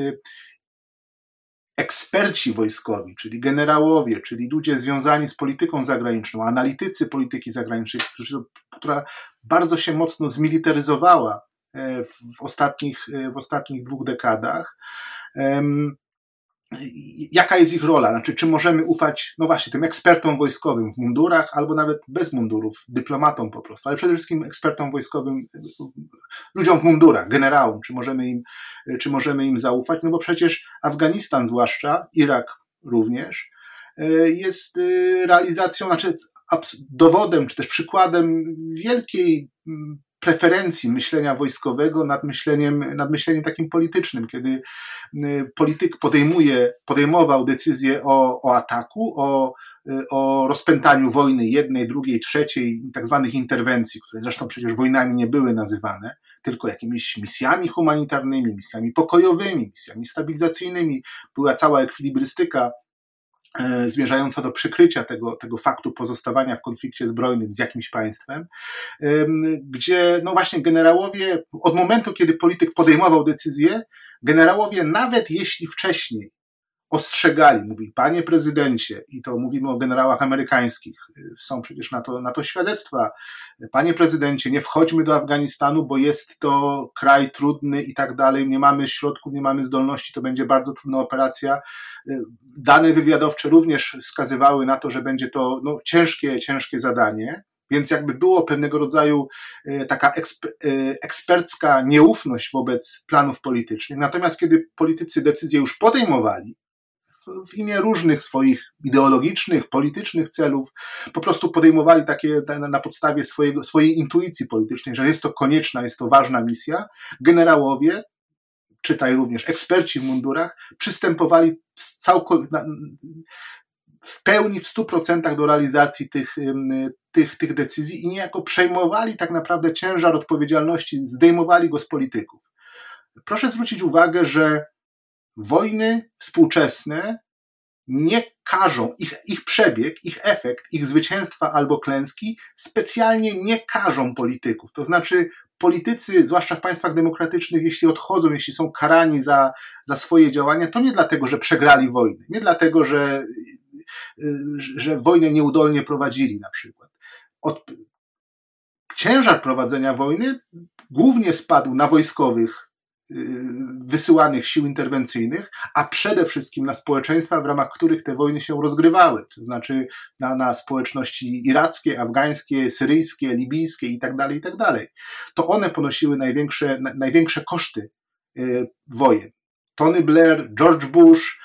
eksperci wojskowi, czyli generałowie, czyli ludzie związani z polityką zagraniczną, analitycy polityki zagranicznej, która bardzo się mocno zmilitaryzowała e, w ostatnich, e, w ostatnich dwóch dekadach jaka jest ich rola, znaczy czy możemy ufać, no właśnie, tym ekspertom wojskowym w mundurach, albo nawet bez mundurów, dyplomatom po prostu, ale przede wszystkim ekspertom wojskowym, ludziom w mundurach, generałom, czy możemy im, czy możemy im zaufać, no bo przecież Afganistan zwłaszcza, Irak również, jest realizacją, znaczy dowodem, czy też przykładem wielkiej preferencji myślenia wojskowego nad myśleniem, nad myśleniem takim politycznym, kiedy y, polityk podejmuje, podejmował decyzję o, o ataku, o, y, o rozpętaniu wojny jednej, drugiej, trzeciej, tak zwanych interwencji, które zresztą przecież wojnami nie były nazywane, tylko jakimiś misjami humanitarnymi, misjami pokojowymi, misjami stabilizacyjnymi. Była cała ekwilibrystyka zmierzająca do przykrycia tego, tego faktu pozostawania w konflikcie zbrojnym z jakimś państwem, gdzie no właśnie generałowie od momentu, kiedy polityk podejmował decyzję, generałowie nawet jeśli wcześniej ostrzegali, mówi, panie prezydencie, i to mówimy o generałach amerykańskich, są przecież na to, na to świadectwa, panie prezydencie, nie wchodźmy do Afganistanu, bo jest to kraj trudny i tak dalej, nie mamy środków, nie mamy zdolności, to będzie bardzo trudna operacja. Dane wywiadowcze również wskazywały na to, że będzie to no, ciężkie, ciężkie zadanie. Więc jakby było pewnego rodzaju e, taka eksper, ekspercka nieufność wobec planów politycznych. Natomiast kiedy politycy decyzje już podejmowali, w imię różnych swoich ideologicznych, politycznych celów, po prostu podejmowali takie na podstawie swojego, swojej intuicji politycznej, że jest to konieczna, jest to ważna misja. Generałowie, czytaj również eksperci w mundurach, przystępowali w pełni, w stu procentach do realizacji tych, tych, tych decyzji i niejako przejmowali tak naprawdę ciężar odpowiedzialności, zdejmowali go z polityków. Proszę zwrócić uwagę, że wojny współczesne nie każą, ich, ich przebieg, ich efekt, ich zwycięstwa albo klęski specjalnie nie każą polityków. To znaczy, politycy, zwłaszcza w państwach demokratycznych, jeśli odchodzą, jeśli są karani za, za swoje działania, to nie dlatego, że przegrali wojnę, nie dlatego, że, że wojnę nieudolnie prowadzili na przykład. Od, ciężar prowadzenia wojny głównie spadł na wojskowych wysyłanych sił interwencyjnych, a przede wszystkim na społeczeństwa, w ramach których te wojny się rozgrywały, to znaczy na, na społeczności irackie, afgańskie, syryjskie, libijskie itd., tak itd. Tak to one ponosiły największe, największe koszty y, wojen. Tony Blair, George Bush,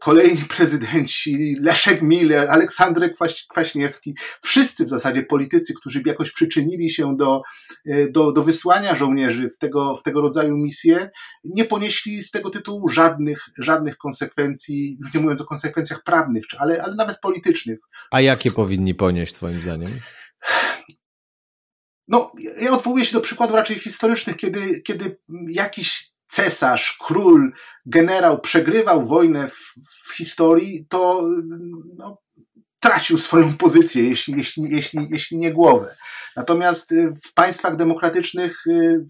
kolejni prezydenci, Leszek Miller, Aleksandrek Kwaśniewski, wszyscy w zasadzie politycy, którzy by jakoś przyczynili się do, e, do, do wysłania żołnierzy w tego, w tego rodzaju misje, nie ponieśli z tego tytułu żadnych, żadnych konsekwencji, już nie mówiąc o konsekwencjach prawnych, ale, ale nawet politycznych. A jakie powinni ponieść, Twoim zdaniem? No, ja odwołuję się do przykładów raczej historycznych, kiedy, kiedy jakiś cesarz, król, generał przegrywał wojnę w, w historii, to no, tracił swoją pozycję, jeśli, jeśli, jeśli, jeśli nie głowę. Natomiast y, w państwach demokratycznych, y,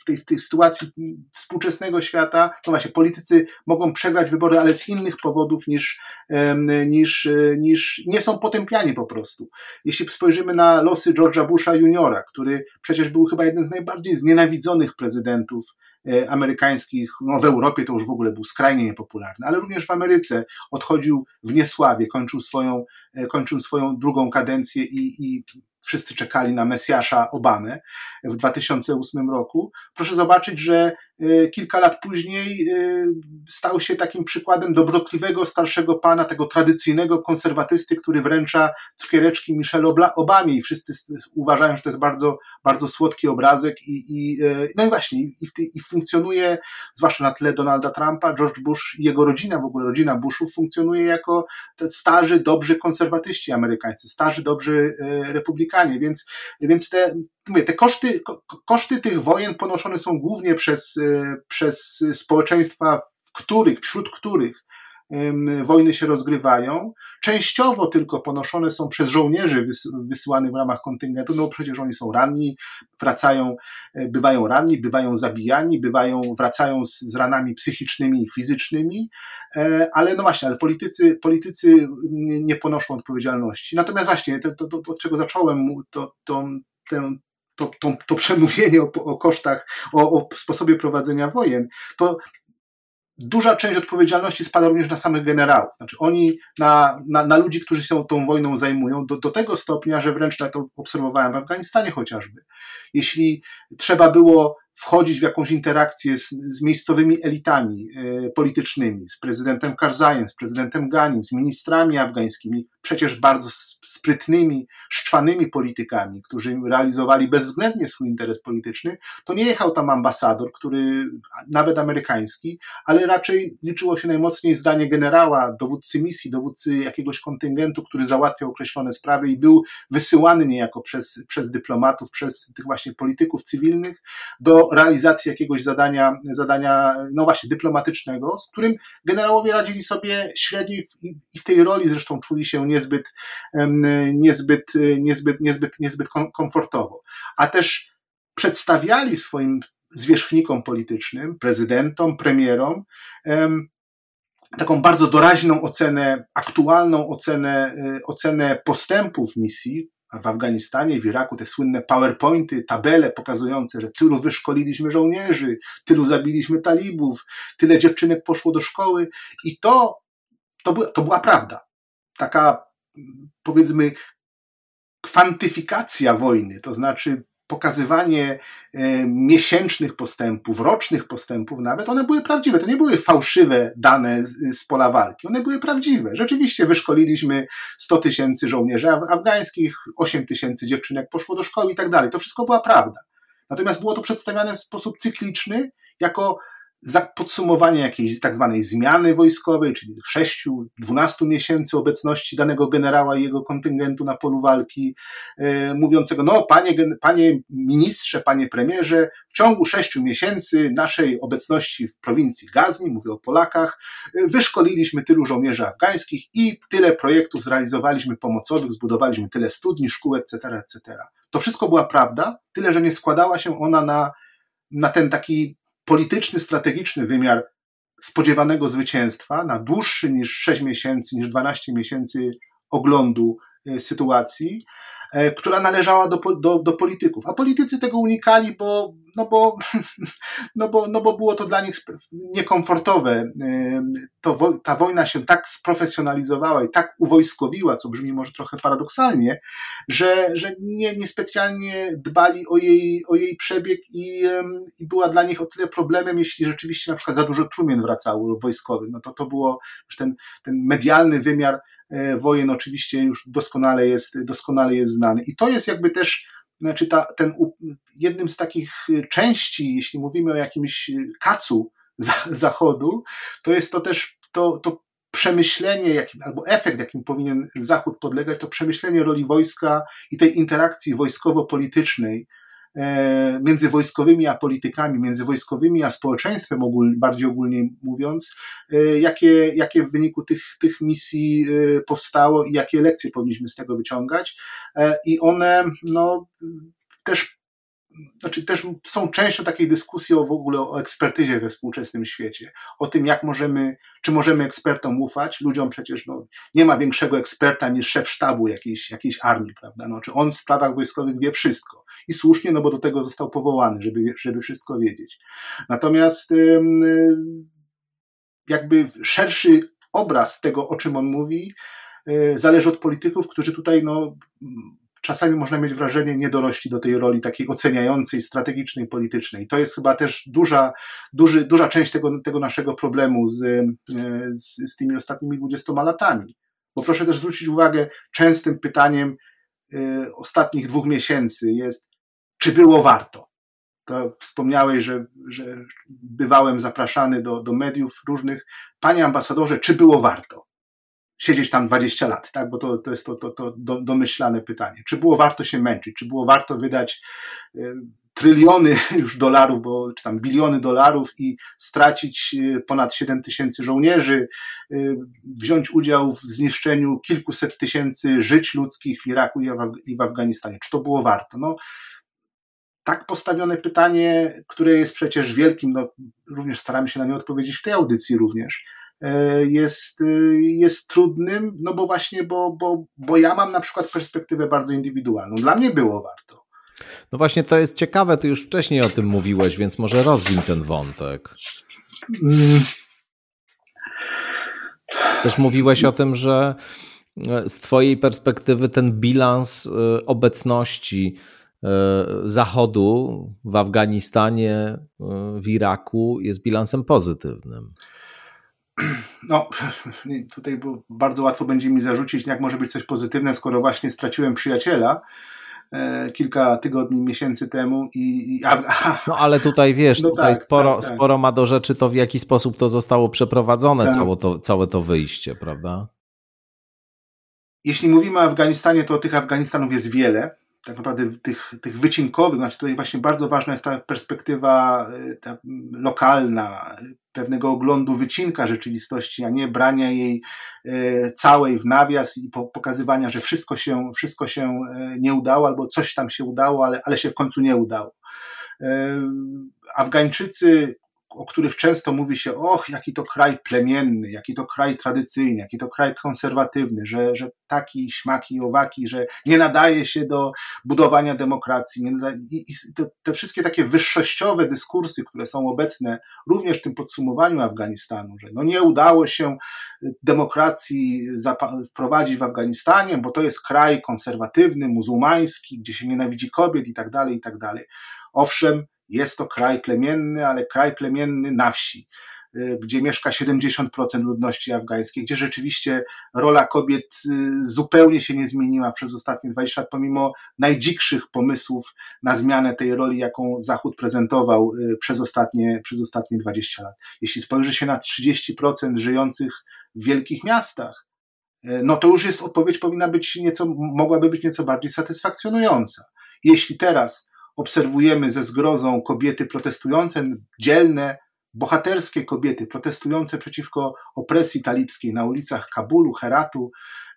w tej, w tej sytuacji współczesnego świata, no właśnie, politycy mogą przegrać wybory, ale z innych powodów niż, niż, y, niż nie są potępiani po prostu. Jeśli spojrzymy na losy George'a Busha juniora, który przecież był chyba jednym z najbardziej znienawidzonych prezydentów amerykańskich, no w Europie to już w ogóle był skrajnie niepopularny, ale również w Ameryce odchodził w niesławie, kończył swoją, e, kończył swoją drugą kadencję i, i wszyscy czekali na Mesjasza Obamę w 2008 roku. Proszę zobaczyć, że e, kilka lat później e, stał się takim przykładem dobrotliwego starszego pana, tego tradycyjnego konserwatysty, który wręcza cukiereczki Michelle Obamie. I wszyscy uważają, że to jest bardzo, bardzo słodki obrazek i, i e, no i właśnie, i, i funkcjonuje, zwłaszcza na tle Donalda Trumpa, George Bush i jego rodzina, w ogóle rodzina Bushów funkcjonuje jako starzy, dobrzy konserwatyści amerykańscy, starzy, dobrzy republikanie. Więc, więc te, mówię, te koszty, koszty tych wojen ponoszone są głównie przez, e, przez społeczeństwa, w których, wśród których wojny się rozgrywają. Częściowo tylko ponoszone są przez żołnierzy wysyłanych w ramach kontyngentu, no przecież oni są ranni, wracają, e, bywają ranni, bywają zabijani, bywają, wracają z, z ranami psychicznymi i fizycznymi, e, ale no właśnie, ale politycy, politycy nie ponoszą odpowiedzialności. Natomiast właśnie, to, to, to od czego zacząłem, to, to, to, to, to przemówienie o, o kosztach, o, o, sposobie prowadzenia wojen, to duża część odpowiedzialności spada również na samych generałów. Znaczy oni, na, na, na ludzi, którzy się tą wojną zajmują, do, do tego stopnia, że wręcz tak to obserwowałem w Afganistanie chociażby. Jeśli trzeba było wchodzić w jakąś interakcję z, z miejscowymi elitami e, politycznymi, z prezydentem Karzajem, z prezydentem Ganim, z ministrami afgańskimi, przecież bardzo sprytnymi, szczwanymi politykami, którzy realizowali bezwzględnie swój interes polityczny, to nie jechał tam ambasador, który nawet amerykański, ale raczej liczyło się najmocniej zdanie generała, dowódcy misji, dowódcy jakiegoś kontyngentu, który załatwiał określone sprawy i był wysyłany niejako przez, przez dyplomatów, przez tych właśnie polityków cywilnych do realizacji jakiegoś zadania, zadania, no właśnie, dyplomatycznego, z którym generałowie radzili sobie średnio i w tej roli zresztą czuli się niezbyt, niezbyt, niezbyt, niezbyt, niezbyt komfortowo. A też przedstawiali swoim zwierzchnikom politycznym, prezydentom, premierom, taką bardzo doraźną ocenę, aktualną ocenę, e, ocenę postępów misji w Afganistanie, w Iraku, te słynne PowerPointy, tabele pokazujące, że tylu wyszkoliliśmy żołnierzy, tylu zabiliśmy talibów, tyle dziewczynek poszło do szkoły i to, to, to była prawda. Taka, powiedzmy, kwantyfikacja wojny, to znaczy pokazywanie e, miesięcznych postępów, rocznych postępów nawet, one były prawdziwe. To nie były fałszywe dane z, pola walki. One były prawdziwe. Rzeczywiście wyszkoliliśmy 100 tysięcy żołnierzy afgańskich, 8 tysięcy dziewczynek poszło do szkoły i tak dalej. To wszystko była prawda. Natomiast było to przedstawiane w sposób cykliczny, jako podsumowanie jakiejś tak zwanej zmiany wojskowej, czyli 6-12 miesięcy obecności danego generała i jego kontyngentu na polu walki, e, mówiącego, no panie, panie ministrze, panie premierze, w ciągu 6 miesięcy naszej obecności w prowincji Gazni, mówię o Polakach, e, wyszkoliliśmy tylu żołnierzy afgańskich i tyle projektów zrealizowaliśmy pomocowych, zbudowaliśmy tyle studni, szkół, etc., etc. To wszystko była prawda, tyle, że nie składała się ona na, na ten taki polityczny, strategiczny wymiar spodziewanego zwycięstwa na dłuższy niż 6 miesięcy, niż 12 miesięcy oglądu e, sytuacji, która należała do, do, do polityków. A politycy tego unikali, bo, no, bo, [laughs] no, bo, no bo było to dla nich niekomfortowe. E, to, ta wojna się tak sprofesjonalizowała i tak uwojskowiła, co brzmi może trochę paradoksalnie, że, że nie, niespecjalnie dbali o jej, o jej przebieg i, i była dla nich o tyle problemem, jeśli rzeczywiście na przykład za dużo trumien wracało wojskowych. No to to było już ten, ten medialny wymiar E, wojen oczywiście już doskonale jest, doskonale jest znany. I to jest jakby też znaczy ta, ten, jednym z takich części, jeśli mówimy o jakimś kacu [laughs] Zachodu, to jest to też to, to przemyślenie, jakim, albo efekt, jakim powinien Zachód podlegać, to przemyślenie roli wojska i tej interakcji wojskowo-politycznej, E, między wojskowymi a politykami, między wojskowymi a społeczeństwem, ogól, bardziej ogólnie mówiąc, e, jakie, jakie w wyniku tych, tych misji e, powstało i jakie lekcje powinniśmy z tego wyciągać. I one no, też znaczy też są częścią takiej dyskusji o w ogóle o ekspertyzie we współczesnym świecie, o tym, jak możemy, czy możemy ekspertom ufać. Ludziom przecież no, nie ma większego eksperta niż szef sztabu jakiejś, jakiejś armii, prawda? No, czy on w sprawach wojskowych wie wszystko. I słusznie, no bo do tego został powołany, żeby, żeby wszystko wiedzieć. Natomiast jakby szerszy obraz tego, o czym on mówi, y, zależy od polityków, którzy tutaj no, czasami można mieć wrażenie, nie dorośli do tej roli takiej oceniającej, strategicznej, politycznej. To jest chyba też duża, duży, duża część tego, tego naszego problemu z, e, z, z tymi ostatnimi dwudziestoma latami. Bo proszę też zwrócić uwagę, częstym pytaniem y, ostatnich dwóch miesięcy jest, czy było warto? To wspomniałeś, że, że bywałem zapraszany do, do mediów różnych. Panie ambasadorze, czy było warto? Siedzieć tam 20 lat, tak? bo to, to jest to, to, to domyślane pytanie. Czy było warto się męczyć? Czy było warto wydać y, tryliony [laughs] już dolarów, bo, czy tam biliony dolarów i stracić y, ponad 7 tysięcy żołnierzy, y, wziąć udział w zniszczeniu kilkuset tysięcy żyć ludzkich w Iraku i w Afganistanie? Czy to było warto? No, tak postawione pytanie, które jest przecież wielkim, no, również staramy się na nie odpowiedzieć w tej audycji również, E, jest, e, jest trudnym, no bo właśnie, bo, bo, bo ja mam na przykład perspektywę bardzo indywidualną. Dla mnie było warto. No właśnie to jest ciekawe, ty już wcześniej o tym mówiłeś, więc może rozwin ten wątek. Też mówiłeś o tym, że e, z twojej perspektywy ten bilans obecności Zachodu w Afganistanie, w Iraku jest bilansem pozytywnym. [clears throat] no, [clears throat] tutaj bardzo łatwo będzie mi zarzucić, jak może być coś pozytywne, skoro właśnie straciłem przyjaciela e, kilka tygodni, miesięcy temu i... a, a, no ale tutaj wiesz, no tutaj tak, sporo, tak, tak. sporo ma do rzeczy to, w jaki sposób to zostało przeprowadzone, tak. całe, to, całe to wyjście, prawda? Jeśli mówimy o Afganistanie, to tych Afganistanów jest wiele tak naprawdę tych, tych wycinkowych, znaczy tutaj właśnie bardzo ważna jest ta perspektywa e, ta lokalna, pewnego oglądu wycinka rzeczywistości, a nie brania jej e, całej w nawias i pokazywania, że wszystko się, wszystko się e, nie udało, albo coś tam się udało, ale, ale się w końcu nie udało. Afgańczycy o których często mówi się, och, jaki to kraj plemienny, jaki to kraj tradycyjny, jaki to kraj konserwatywny, że, że taki, śmaki, owaki, że nie nadaje się do budowania demokracji. Nadaje, I, i te, te, wszystkie takie wyższościowe dyskursy, które są obecne również w tym podsumowaniu Afganistanu, że no nie udało się demokracji wprowadzić w Afganistanie, bo to jest kraj konserwatywny, muzułmański, gdzie się nienawidzi kobiet i tak dalej, i tak dalej. Owszem, jest to kraj plemienny, ale kraj plemienny na wsi, y, gdzie mieszka 70% ludności afgańskiej, gdzie rzeczywiście rola kobiet y, zupełnie się nie zmieniła przez ostatnie 20 lat, pomimo najdzikszych pomysłów na zmianę tej roli, jaką Zachód prezentował y, przez ostatnie, przez ostatnie 20 lat. Jeśli spojrzy się na 30% żyjących w wielkich miastach, no to już jest odpowiedź powinna być nieco, mogłaby być nieco bardziej satysfakcjonująca. Jeśli teraz obserwujemy ze zgrozą kobiety protestujące, dzielne, bohaterskie kobiety protestujące przeciwko opresji talibskiej na ulicach Kabulu, Heratu,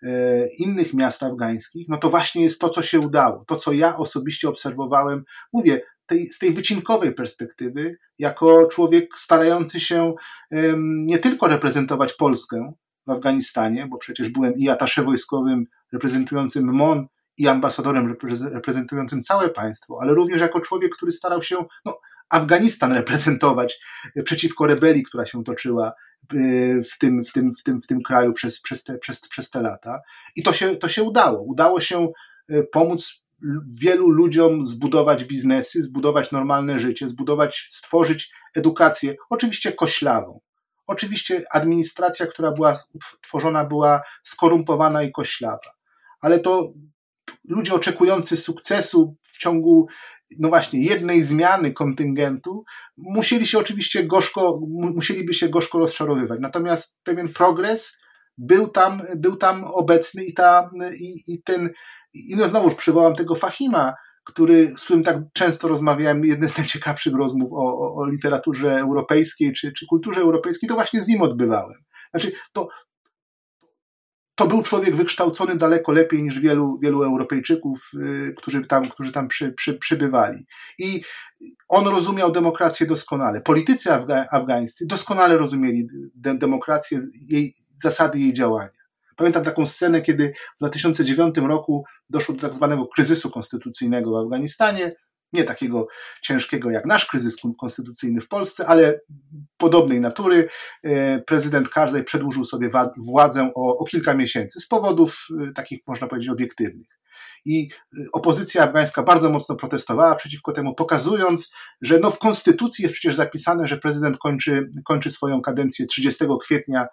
e, innych miast afgańskich, no to właśnie jest to, co się udało. To, co ja osobiście obserwowałem, mówię, tej, z tej wycinkowej perspektywy, jako człowiek starający się nie tylko reprezentować Polskę w Afganistanie, bo przecież byłem i atasze wojskowym reprezentującym MON i ambasadorem reprezentującym całe państwo, ale również jako człowiek, który starał się no, Afganistan reprezentować przeciwko rebelii, która się toczyła y, w tym, w tym, w tym, w tym kraju przez, przez, te, przez, przez te lata. I to się, to się udało. Udało się y, pomóc wielu ludziom zbudować biznesy, zbudować normalne życie, zbudować, stworzyć edukację, oczywiście koślawą. Oczywiście administracja, która była tworzona, była skorumpowana i koślawa. Ale to ludzie oczekujący sukcesu w ciągu, no właśnie, jednej zmiany kontyngentu, musieli się oczywiście gorzko, musieliby się gorzko rozczarowywać. Natomiast pewien progres był tam, był tam obecny i, ta, i, i ten, i no znowuż przywołam tego Fahima, który, z którym tak często rozmawiałem, jeden z najciekawszych rozmów o, o, o literaturze europejskiej czy, czy kulturze europejskiej, to właśnie z nim odbywałem. Znaczy, to, to był człowiek wykształcony daleko lepiej niż wielu, wielu Europejczyków, y, którzy tam, którzy tam przy, przy, przybywali. I on rozumiał demokrację doskonale. Politycy afga afgańscy doskonale rozumieli de demokrację, jej, zasady jej działania. Pamiętam taką scenę, kiedy w 2009 roku doszło do tak zwanego kryzysu konstytucyjnego w Afganistanie nie takiego ciężkiego jak nasz kryzys konstytucyjny w Polsce, ale podobnej natury. E, prezydent Karzaj przedłużył sobie władzę o, o kilka miesięcy z powodów e, takich, można powiedzieć, obiektywnych. I e, opozycja afgańska bardzo mocno protestowała przeciwko temu, pokazując, że no w konstytucji jest przecież zapisane, że prezydent kończy, kończy swoją kadencję 30 kwietnia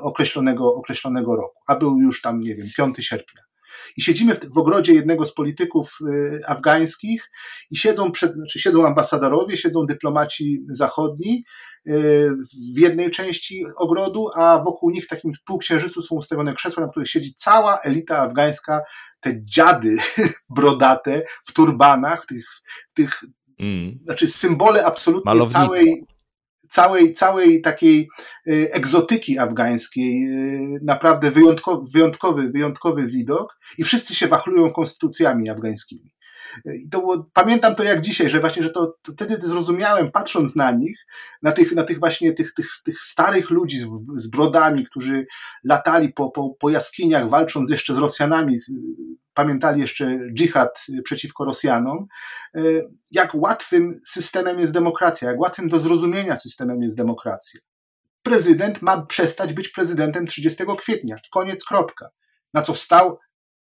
określonego, określonego roku, a był już tam, nie wiem, 5 sierpnia. I siedzimy w, w ogrodzie jednego z polityków y, afgańskich i siedzą, przed, znaczy siedzą ambasadorowie, siedzą dyplomaci zachodni y, w jednej części ogrodu, a wokół nich w takim półksiężycu są ustawione krzesła, na których siedzi cała elita afgańska, te dziady [laughs] brodate w turbanach, w tych, w tych mm. znaczy symbole absolutnie całej całej, całej takiej y, egzotyki afgańskiej, y, naprawdę wyjątkowy, wyjątkowy, wyjątkowy widok i wszyscy się wachlują konstytucjami afgańskimi. I to było, pamiętam to jak dzisiaj, że właśnie, że to, to wtedy zrozumiałem, patrząc na nich, na tych, na tych właśnie tych, tych, tych starych ludzi z, z brodami, którzy latali po, po, po jaskiniach, walcząc jeszcze z Rosjanami, pamiętali jeszcze dżihad przeciwko Rosjanom, e, jak łatwym systemem jest demokracja, jak łatwym do zrozumienia systemem jest demokracja. Prezydent ma przestać być prezydentem 30 kwietnia. Koniec, kropka. Na co wstał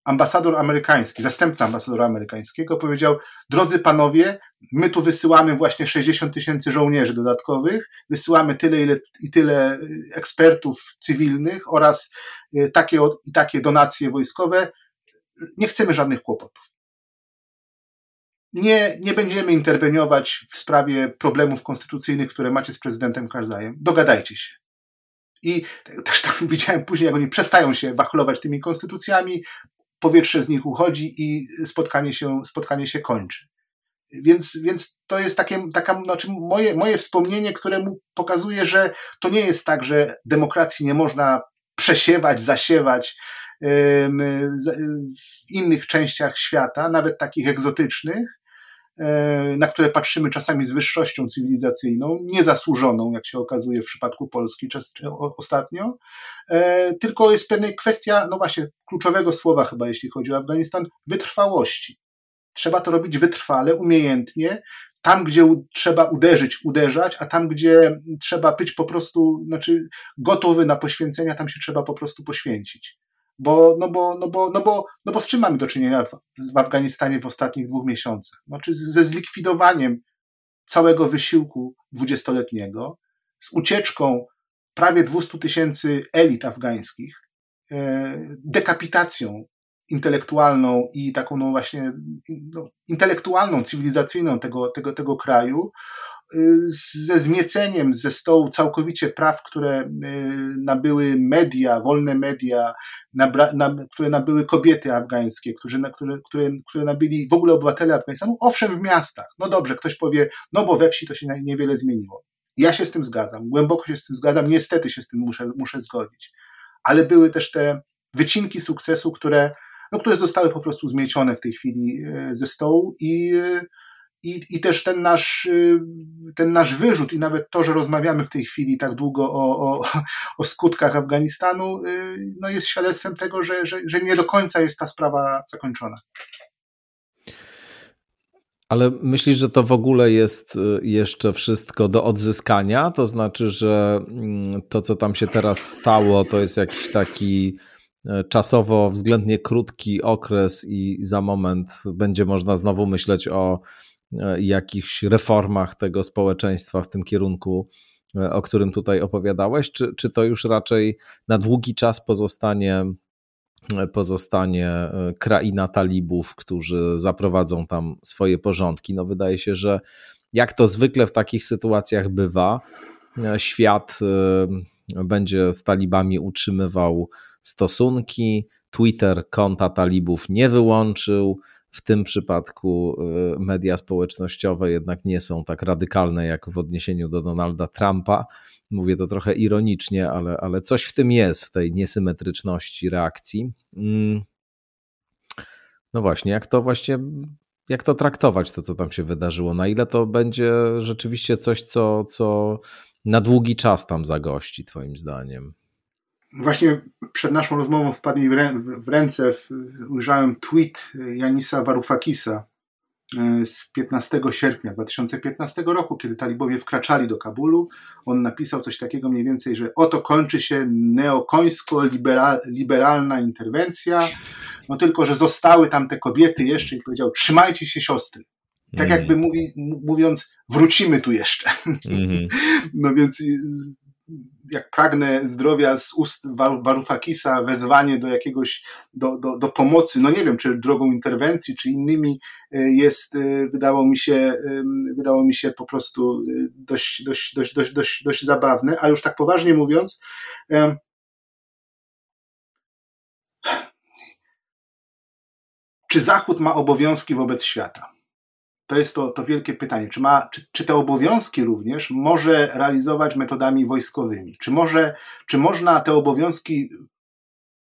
ambasador amerykański, zastępca ambasadora amerykańskiego powiedział, drodzy panowie, my tu wysyłamy właśnie 60 tysięcy żołnierzy dodatkowych, wysyłamy tyle ile, i tyle ekspertów cywilnych oraz takie i takie donacje wojskowe, nie chcemy żadnych kłopotów. Nie, nie będziemy interweniować w sprawie problemów konstytucyjnych, które macie z prezydentem Karzajem. Dogadajcie się. I też tam [laughs] widziałem później, jak oni przestają się wachlować tymi konstytucjami, powietrze z nich uchodzi i spotkanie się, spotkanie się kończy. Więc, więc to jest takie, taka, znaczy moje, moje wspomnienie, które mu pokazuje, że to nie jest tak, że demokracji nie można przesiewać, zasiewać w innych częściach świata, nawet takich egzotycznych, na które patrzymy czasami z wyższością cywilizacyjną, niezasłużoną, jak się okazuje w przypadku Polski czas, ostatnio, e, tylko jest pewna kwestia, no właśnie, kluczowego słowa chyba, jeśli chodzi o Afganistan, wytrwałości. Trzeba to robić wytrwale, umiejętnie, tam, gdzie trzeba uderzyć, uderzać, a tam, gdzie trzeba być po prostu, znaczy gotowy na poświęcenia, tam się trzeba po prostu poświęcić. Bo, no, bo, no, bo, no, bo, no bo z czym mamy do czynienia w, w Afganistanie w ostatnich dwóch miesiącach? Znaczy ze zlikwidowaniem całego wysiłku dwudziestoletniego, z ucieczką prawie 200 tysięcy elit afgańskich, e, dekapitacją intelektualną i taką no właśnie no, intelektualną, cywilizacyjną tego, tego, tego kraju ze zmieceniem ze stołu całkowicie praw, które y, nabyły media, wolne media, nabra, na, które nabyły kobiety afgańskie, które, które, które nabyli w ogóle obywatele Afganistanu, owszem w miastach. No dobrze, ktoś powie, no bo we wsi to się niewiele zmieniło. Ja się z tym zgadzam, głęboko się z tym zgadzam, niestety się z tym muszę, muszę zgodzić. Ale były też te wycinki sukcesu, które, no, które zostały po prostu zmiecione w tej chwili y, ze stołu i y, i, I też ten nasz, y, ten nasz wyrzut, i nawet to, że rozmawiamy w tej chwili tak długo o, o, [laughs] o skutkach Afganistanu, y, no jest świadectwem tego, że, że, że nie do końca jest ta sprawa zakończona. Ale myślisz, że to w ogóle jest y, jeszcze wszystko do odzyskania? To znaczy, że mm, to, co tam się teraz stało, to jest jakiś taki czasowo względnie krótki okres, i za moment będzie można znowu myśleć o E, jakichś reformach tego społeczeństwa w tym kierunku, e, o którym tutaj opowiadałeś, czy, czy to już raczej na długi czas pozostanie, e, pozostanie kraina talibów, którzy zaprowadzą tam swoje porządki? No wydaje się, że jak to zwykle w takich sytuacjach bywa, świat będzie z talibami utrzymywał stosunki, Twitter konta talibów nie wyłączył, w tym przypadku y, media społecznościowe jednak nie są tak radykalne jak w odniesieniu do Donalda Trumpa. Mówię to trochę ironicznie, ale, ale coś w tym jest, w tej niesymetryczności reakcji. Mm. No właśnie, jak to właśnie, jak to traktować, to co tam się wydarzyło? Na ile to będzie rzeczywiście coś, co, co na długi czas tam zagości, Twoim zdaniem? Właśnie przed naszą rozmową wpadł mi w ręce, ujrzałem tweet Janisa Warufakisa e, z 15 sierpnia 2015 roku, kiedy talibowie wkraczali do Kabulu. On napisał coś takiego mniej więcej, że oto kończy się neokońsko-liberalna interwencja, no tylko, że zostały tam te kobiety jeszcze i powiedział, trzymajcie się siostry. Tak mm. jakby mówi, mówiąc, wrócimy tu jeszcze. Mm. [laughs] No więc jak pragnę zdrowia z ust Warufakisa, wezwanie do jakiegoś, do, do, do pomocy, no nie wiem, czy drogą interwencji, czy innymi, e, jest, e, wydało mi się, wydało mi się po prostu e, dość, dość, dość, dość, dość, dość zabawne, a już tak poważnie mówiąc, czy Zachód ma obowiązki wobec świata? To jest to, to wielkie pytanie. Czy, ma, czy, czy te obowiązki również może realizować metodami wojskowymi? Czy, może, czy można te obowiązki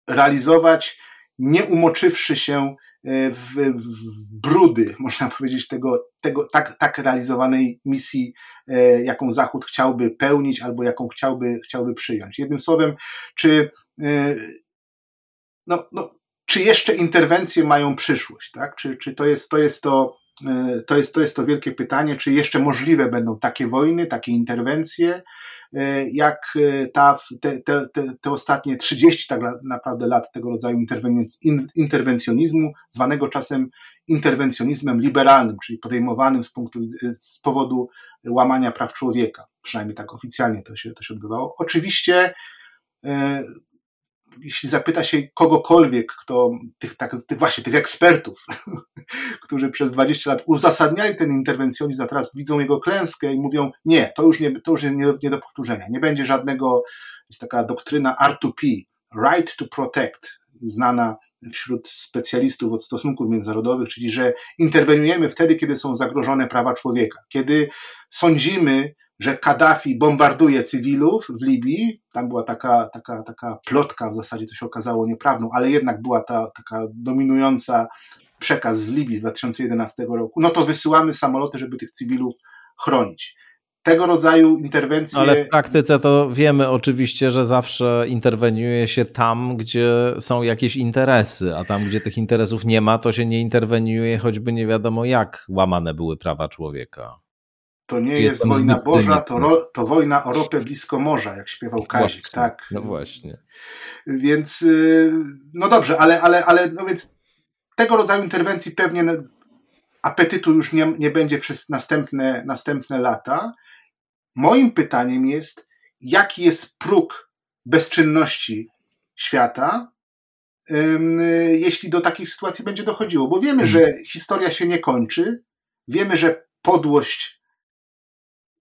realizować nie umoczywszy się e, w, w brudy, można [laughs] powiedzieć, tego, tego tak, tak realizowanej misji, e, jaką Zachód chciałby pełnić albo jaką chciałby, chciałby przyjąć. Jednym słowem, czy, e, no, no, czy jeszcze interwencje mają przyszłość? Tak? Czy, czy to, jest, to jest to to jest, to jest to wielkie pytanie, czy jeszcze możliwe będą takie wojny, takie interwencje, e, jak e, ta, te, te, te ostatnie 30 tak naprawdę lat tego rodzaju interwencjonizmu, zwanego czasem interwencjonizmem liberalnym, czyli podejmowanym z, punktu, z powodu łamania praw człowieka. Przynajmniej tak oficjalnie to się, to się odbywało. Oczywiście jeśli zapyta się kogokolwiek, kto tych, tak, tych właśnie tych ekspertów, [laughs] którzy przez 20 lat uzasadniali ten interwencjonizm, a teraz widzą jego klęskę i mówią, nie, to już, nie, to już jest nie, nie do powtórzenia. Nie będzie żadnego, jest taka doktryna R2P, right to protect, znana wśród specjalistów od stosunków międzynarodowych, czyli że interweniujemy wtedy, kiedy są zagrożone prawa człowieka, kiedy sądzimy, że Kaddafi bombarduje cywilów w Libii. Tam była taka, taka, taka plotka, w zasadzie to się okazało nieprawdą, ale jednak była ta taka dominująca przekaz z Libii z 2011 roku. No to wysyłamy samoloty, żeby tych cywilów chronić. Tego rodzaju interwencje. Ale w praktyce to wiemy oczywiście, że zawsze interweniuje się tam, gdzie są jakieś interesy, a tam, gdzie tych interesów nie ma, to się nie interweniuje, choćby nie wiadomo jak łamane były prawa człowieka. To nie jest wojna Boża, to, ro, to wojna o ropę blisko morza, jak śpiewał Kazik, właśnie, tak? No właśnie. Więc, y, no dobrze, ale, ale, ale no więc tego rodzaju interwencji pewnie apetytu już nie, nie będzie przez następne, następne lata. Moim pytaniem jest, jaki jest próg bezczynności świata, jeśli do takich sytuacji będzie dochodziło? Bo wiemy, hmm. że historia się nie kończy, wiemy, że podłość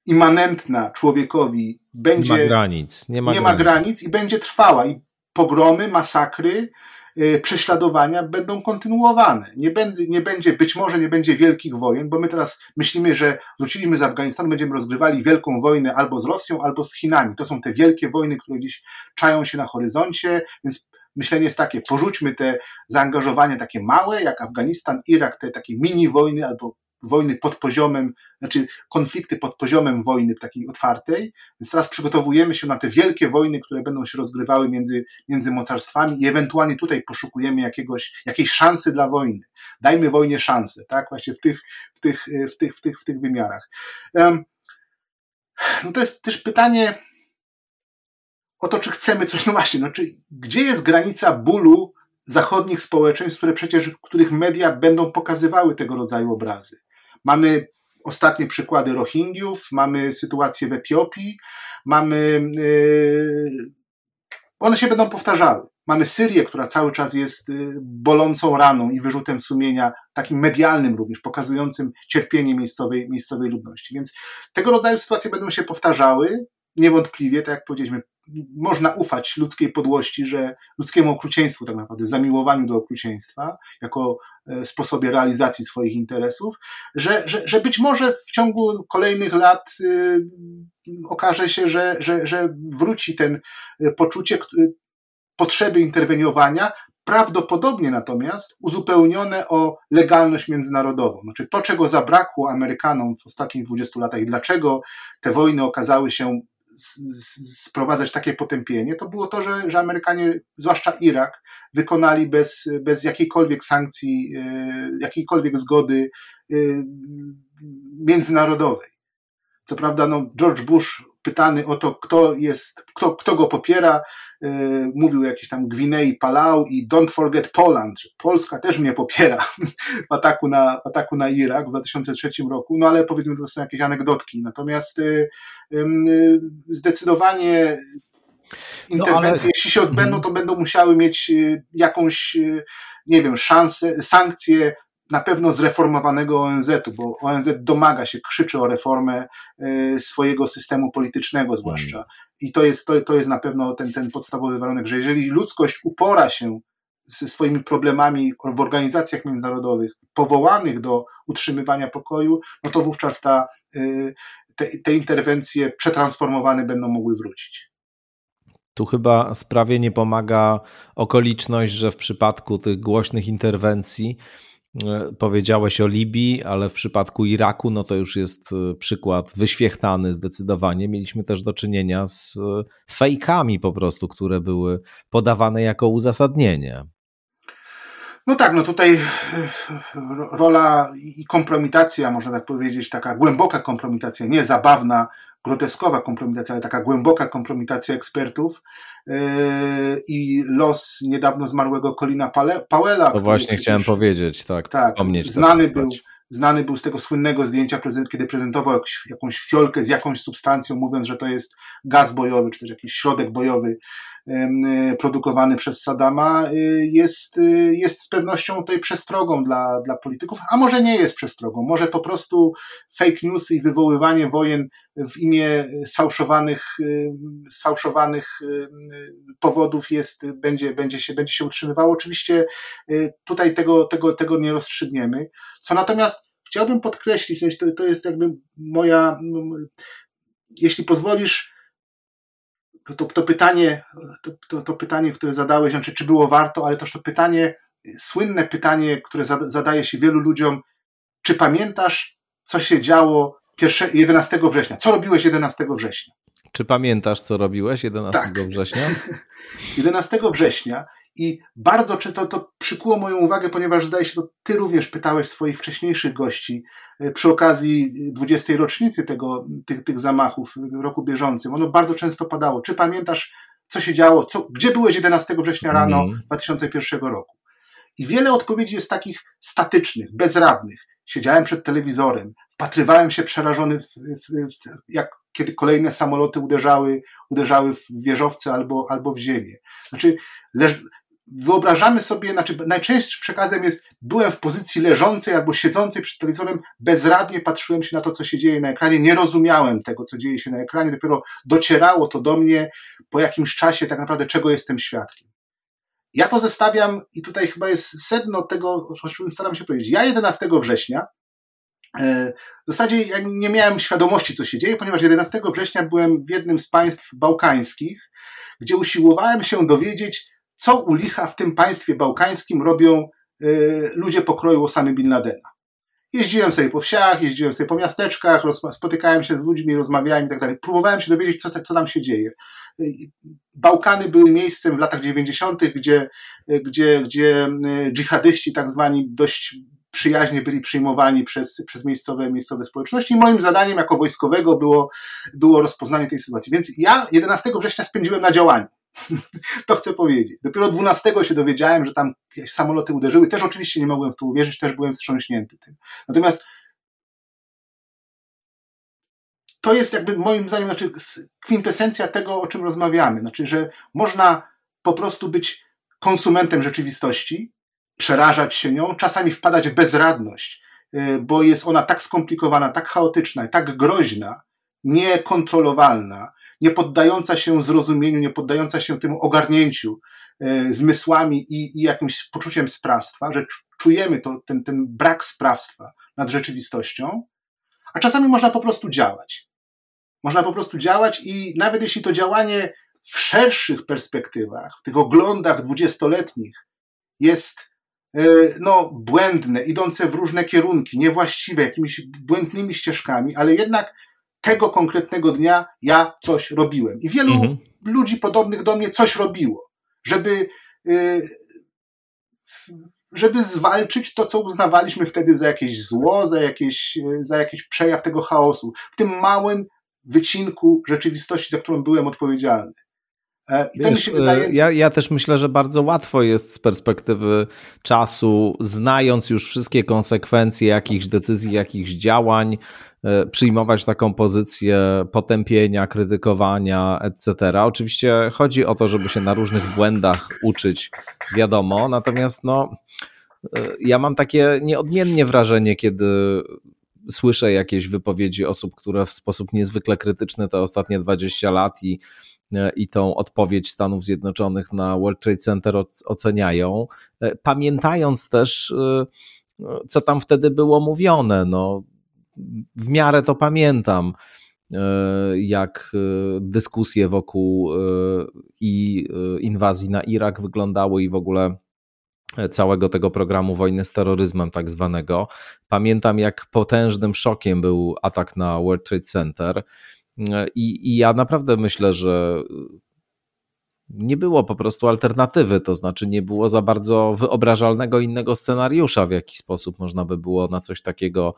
immanentna człowiekowi będzie. Nie ma granic. Nie ma, nie granic. ma granic i będzie trwała. I pogromy, masakry, yy, prześladowania będą kontynuowane. Nie, będzie, nie będzie, być może nie będzie wielkich wojen, bo my teraz myślimy, że wróciliśmy z Afganistanu, będziemy rozgrywali wielką wojnę albo z Rosją, albo z Chinami. To są te wielkie wojny, które dziś czają się na horyzoncie, więc myślenie jest takie, porzućmy te zaangażowanie takie małe, jak Afganistan, Irak, te takie mini wojny albo wojny pod poziomem, znaczy konflikty pod poziomem wojny takiej otwartej, więc teraz przygotowujemy się na te wielkie wojny, które będą się rozgrywały między, między mocarstwami i ewentualnie tutaj poszukujemy jakiegoś, jakiejś szansy dla wojny. Dajmy wojnie szansę, tak, właśnie w tych, w tych, w tych, w tych, w tych wymiarach. No to jest też pytanie o to, czy chcemy coś, no właśnie, no czy, gdzie jest granica bólu zachodnich społeczeństw, które przecież, których media będą pokazywały tego rodzaju obrazy. Mamy ostatnie przykłady Rohingyów, mamy sytuację w Etiopii, mamy. Yy, one się będą powtarzały. Mamy Syrię, która cały czas jest yy, bolącą raną i wyrzutem sumienia, takim medialnym również, pokazującym cierpienie miejscowej, miejscowej ludności. Więc tego rodzaju sytuacje będą się powtarzały. Niewątpliwie, tak jak powiedzieliśmy, można ufać ludzkiej podłości, że ludzkiemu okrucieństwu tak naprawdę, zamiłowaniu do okrucieństwa jako e, sposobie realizacji swoich interesów, że, że, że być może w ciągu kolejnych lat y, okaże się, że, że, że wróci ten e, poczucie potrzeby interweniowania, prawdopodobnie natomiast uzupełnione o legalność międzynarodową. Znaczy to, czego zabrakło Amerykanom w ostatnich 20 latach i dlaczego te wojny okazały się sprowadzać takie potępienie, to było to, że, że Amerykanie, zwłaszcza Irak, wykonali bez, bez jakiejkolwiek sankcji, e, jakiejkolwiek zgody e, międzynarodowej. Co prawda, no, George Bush, pytany o to, kto jest, kto, kto go popiera, E, mówił o jakiejś tam Gwinei, Palau i Don't Forget Poland. Polska też mnie popiera [laughs] w ataku na, w ataku na Irak w 2003 roku, no ale powiedzmy to są jakieś anegdotki. Natomiast e, e, zdecydowanie interwencje, no, ale... jeśli się odbędą, to będą musiały mieć jakąś, nie wiem, szansę, sankcje na pewno zreformowanego ONZ-u, bo ONZ domaga się, krzyczy o reformę swojego systemu politycznego zwłaszcza. Mhm. I to jest, to, to jest na pewno ten, ten podstawowy warunek, że jeżeli ludzkość upora się ze swoimi problemami w organizacjach międzynarodowych powołanych do utrzymywania pokoju, no to wówczas ta, y, te, te interwencje przetransformowane będą mogły wrócić. Tu chyba sprawie nie pomaga okoliczność, że w przypadku tych głośnych interwencji powiedziałeś o Libii, ale w przypadku Iraku, no to już jest e, przykład wyświechtany zdecydowanie. Mieliśmy też do czynienia z e, fejkami po prostu, które były podawane jako uzasadnienie. No tak, no tutaj rola i kompromitacja, można tak powiedzieć, taka głęboka kompromitacja, nie zabawna, groteskowa kompromitacja, ale taka głęboka kompromitacja ekspertów yy, i los niedawno zmarłego Colina Powella. To właśnie chciałem powiedzieć, tak. Tak, znany był, znany był z tego słynnego zdjęcia, kiedy prezentował jakąś fiolkę z jakąś substancją, mówiąc, że to jest gaz bojowy, czy też jakiś środek bojowy produkowany przez Saddama y, jest, y, jest z pewnością tutaj przestrogą dla, dla polityków, a może nie jest przestrogą, może po prostu fake newsy i wywoływanie wojen w imię sfałszowanych, sfałszowanych powodów jest, będzie, będzie, się, będzie się utrzymywało. Oczywiście tutaj tego, tego, tego nie rozstrzygniemy. Co natomiast chciałbym podkreślić, to, to jest jakby moja, jeśli pozwolisz, to, to pytanie, to, to, pytanie, które zadałeś, znaczy, czy było warto, ale też to pytanie, słynne pytanie, które zadaje się wielu ludziom, czy pamiętasz, co się działo 11 września? Co robiłeś 11 września? Czy pamiętasz, co robiłeś 11 tak. września? [laughs] 11 września i bardzo często to przykuło moją uwagę, ponieważ zdaje się, to ty również pytałeś swoich wcześniejszych gości e, przy okazji 20. rocznicy tego, tych, tych zamachów w roku bieżącym. Ono bardzo często padało. Czy pamiętasz, co się działo? Co, gdzie byłeś 11 września rano mm. 2001 roku? I wiele odpowiedzi jest takich statycznych, bezradnych. Siedziałem przed telewizorem, wpatrywałem się przerażony, w, w, w, jak kiedy kolejne samoloty uderzały, uderzały w wieżowce albo, albo w ziemię. Znaczy, leż, wyobrażamy sobie, znaczy najczęstszym przekazem jest, byłem w pozycji leżącej albo siedzącej przed telewizorem, bezradnie patrzyłem się na to, co się dzieje na ekranie, nie rozumiałem tego, co dzieje się na ekranie, dopiero docierało to do mnie po jakimś czasie tak naprawdę, czego jestem świadkiem. Ja to zestawiam i tutaj chyba jest sedno tego, o czym staram się powiedzieć. Ja 11 września e, w zasadzie ja nie miałem świadomości, co się dzieje, ponieważ 11 września byłem w jednym z państw bałkańskich, gdzie usiłowałem się dowiedzieć, co u licha w tym państwie bałkańskim robią y, ludzie pokroju Osamy Bin Ladena. Jeździłem sobie po wsiach, jeździłem sobie po miasteczkach, spotykałem się z ludźmi, rozmawiałem i tak dalej. Próbowałem się dowiedzieć, co, co tam się dzieje. Y, Bałkany były miejscem w latach 90., gdzie, gdzie, gdzie y, dżihadyści, tak zwani, dość przyjaźnie byli przyjmowani przez, przez miejscowe, miejscowe społeczności. I moim zadaniem jako wojskowego było, było rozpoznanie tej sytuacji. Więc ja 11 września spędziłem na działaniu. [laughs] to chcę powiedzieć. Dopiero 12 się dowiedziałem, że tam samoloty uderzyły. Też oczywiście nie mogłem w to uwierzyć, też byłem wstrząśnięty tym. Natomiast to jest jakby moim zdaniem znaczy kwintesencja tego, o czym rozmawiamy. Znaczy, że można po prostu być konsumentem rzeczywistości, przerażać się nią, czasami wpadać w bezradność, y, bo jest ona tak skomplikowana, tak chaotyczna, tak groźna, niekontrolowalna, nie poddająca się zrozumieniu, nie poddająca się temu ogarnięciu e, zmysłami i, i jakimś poczuciem sprawstwa, że czujemy to, ten, ten brak sprawstwa nad rzeczywistością, a czasami można po prostu działać. Można po prostu działać i nawet jeśli to działanie w szerszych perspektywach, w tych oglądach dwudziestoletnich jest e, no, błędne, idące w różne kierunki, niewłaściwe, jakimiś błędnymi ścieżkami, ale jednak tego konkretnego dnia ja coś robiłem. I wielu mhm. ludzi podobnych do mnie coś robiło, żeby, y, żeby zwalczyć to, co uznawaliśmy wtedy za jakieś zło, za, jakieś, za jakiś przejaw tego chaosu. W tym małym wycinku rzeczywistości, za którą byłem odpowiedzialny. E, I Wiesz, wydaje... ja, ja też myślę, że bardzo łatwo jest z perspektywy czasu, znając już wszystkie konsekwencje jakichś decyzji, jakichś działań, e, przyjmować taką pozycję potępienia, krytykowania, etc. Oczywiście chodzi o to, żeby się na różnych błędach uczyć, wiadomo, natomiast no, e, ja mam takie nieodmiennie wrażenie, kiedy słyszę jakieś wypowiedzi osób, które w sposób niezwykle krytyczny te ostatnie 20 lat i E, i tą odpowiedź Stanów Zjednoczonych na World Trade Center oceniają, e, pamiętając też, e, co tam wtedy było mówione. No, w miarę to pamiętam, jak dyskusje wokół i inwazji na Irak wyglądały i w ogóle całego tego programu wojny z terroryzmem, tak zwanego. Pamiętam, jak potężnym szokiem był atak na World Trade Center. I, I, ja naprawdę myślę, że nie było po prostu alternatywy, to znaczy nie było za bardzo wyobrażalnego innego scenariusza, w jaki sposób można by było na coś takiego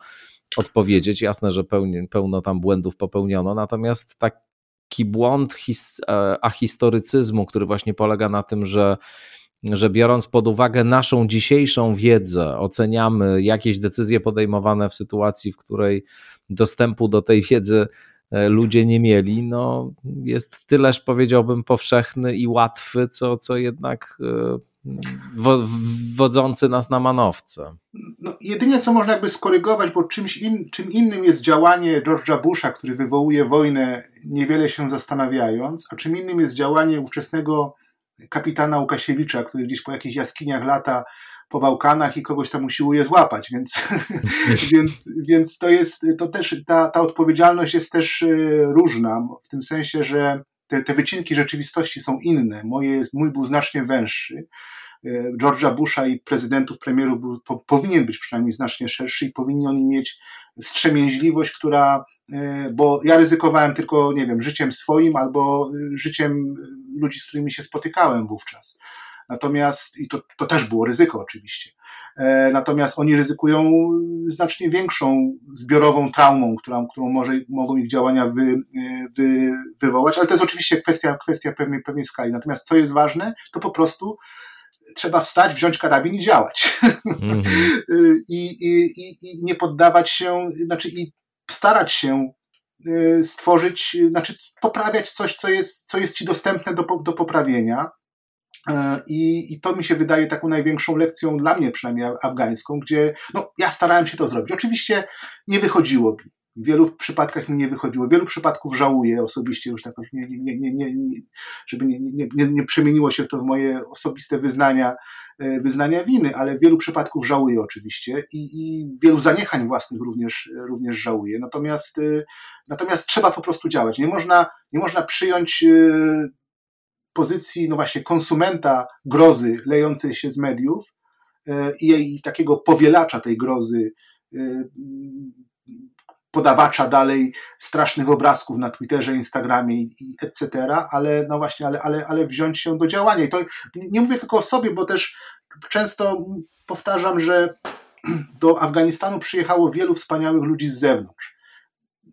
odpowiedzieć. Jasne, że pełni, pełno tam błędów popełniono, natomiast taki błąd his, e, ahistorycyzmu, który właśnie polega na tym, że że biorąc pod uwagę naszą dzisiejszą wiedzę, oceniamy jakieś decyzje podejmowane w sytuacji, w której dostępu do tej wiedzy e, ludzie nie mieli, no jest tyleż powiedziałbym powszechny i łatwy, co, co jednak e, wodzący nas na manowce. No, jedynie co można jakby skorygować, bo czymś in, czym innym jest działanie George'a Busha, który wywołuje wojnę niewiele się zastanawiając, a czym innym jest działanie ówczesnego kapitana Łukasiewicza, który gdzieś po jakichś jaskiniach lata po Bałkanach i kogoś tam usiłuje złapać, więc, [laughs] więc, więc to jest, to też, ta, ta odpowiedzialność jest też e, różna, w tym sensie, że te, te wycinki rzeczywistości są inne. Moje, mój był znacznie węższy. E, George'a Busha i prezydentów, premierów był, po, powinien być przynajmniej znacznie szerszy i powinni oni mieć wstrzemięźliwość, która, e, bo ja ryzykowałem tylko, nie wiem, życiem swoim albo życiem ludzi, z którymi się spotykałem wówczas. Natomiast, i to, to też było ryzyko oczywiście, e, natomiast oni ryzykują znacznie większą zbiorową traumą, którą, którą może, mogą ich działania wy, e, wy, wywołać, ale to jest oczywiście kwestia, kwestia pewnej, pewnej skali. Natomiast co jest ważne, to po prostu trzeba wstać, wziąć karabin i działać. Mm -hmm. [laughs] I, i, i, I nie poddawać się, znaczy i starać się Y, stworzyć, znaczy poprawiać coś, co jest, co jest ci dostępne do, do poprawienia. Y, I, I to mi się wydaje taką największą lekcją dla mnie, przynajmniej afgańską, gdzie no, ja starałem się to zrobić. Oczywiście nie wychodziło mi. W wielu przypadkach mi nie wychodziło. W wielu przypadków żałuję osobiście już tak, nie, nie, nie, nie, żeby nie, nie, nie, nie przemieniło się to w moje osobiste wyznania, e, wyznania winy, ale w wielu przypadków żałuję oczywiście i, i wielu zaniechań własnych również, również żałuję. Natomiast, e, natomiast trzeba po prostu działać. Nie można, nie można przyjąć e, pozycji, no właśnie, konsumenta grozy lejącej się z mediów i, i takiego powielacza tej grozy podawacza dalej strasznych obrazków na Twitterze, Instagramie i etc., ale no właśnie, ale, ale, ale wziąć się do działania. I to nie mówię tylko o sobie, bo też często powtarzam, że do Afganistanu przyjechało wielu wspaniałych ludzi z zewnątrz.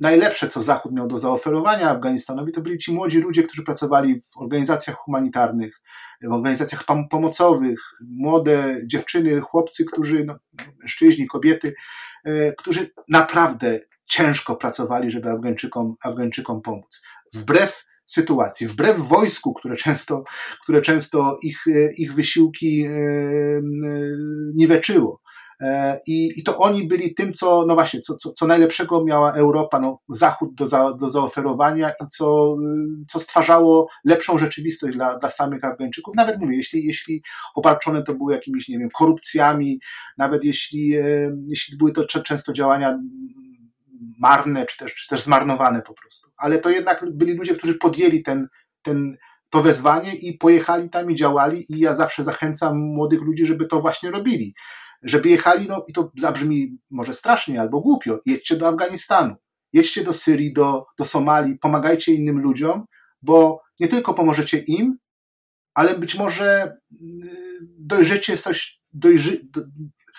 Najlepsze, co Zachód miał do zaoferowania Afganistanowi, to byli ci młodzi ludzie, którzy pracowali w organizacjach humanitarnych, w organizacjach pomocowych, młode dziewczyny, chłopcy, którzy, no, mężczyźni, kobiety, e, którzy naprawdę ciężko pracowali, żeby Afgańczykom, Afgańczykom pomóc. Wbrew sytuacji, wbrew wojsku, które często, które często ich, ich wysiłki e, e, niweczyło. E, I, I to oni byli tym, co, no właśnie, co, co, co najlepszego miała Europa, no, Zachód do, za, do zaoferowania i co, co stwarzało lepszą rzeczywistość dla, dla samych Afgańczyków. Nawet mówię, jeśli, jeśli obarczone to były jakimiś, nie wiem, korupcjami, nawet jeśli, jeśli były to często działania marne, czy też, czy też zmarnowane po prostu. Ale to jednak byli ludzie, którzy podjęli ten, ten, to wezwanie i pojechali tam i działali i ja zawsze zachęcam młodych ludzi, żeby to właśnie robili. Żeby jechali, no i to zabrzmi może strasznie albo głupio, jedźcie do Afganistanu, jedźcie do Syrii, do, do Somalii, pomagajcie innym ludziom, bo nie tylko pomożecie im, ale być może y, dojrzycie coś, dojrzy,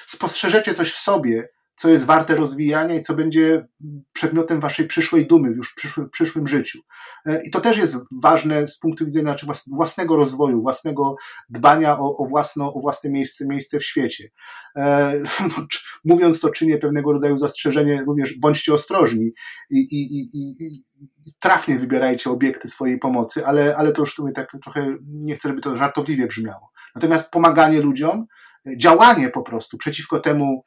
spostrzeżecie coś w sobie, co jest warte rozwijania i co będzie przedmiotem waszej przyszłej dumy już w przyszłym, przyszłym życiu. E, I to też jest ważne z punktu widzenia znaczy własnego rozwoju, własnego dbania o, o, własno, o własne miejsce, miejsce w świecie. E, [laughs] no, mówiąc to, czynię pewnego rodzaju zastrzeżenie, również bądźcie ostrożni i, i, i, i trafnie wybierajcie obiekty swojej pomocy, ale, ale to już tu tak trochę nie chcę, żeby to żartobliwie brzmiało. Natomiast pomaganie ludziom, działanie po prostu przeciwko temu,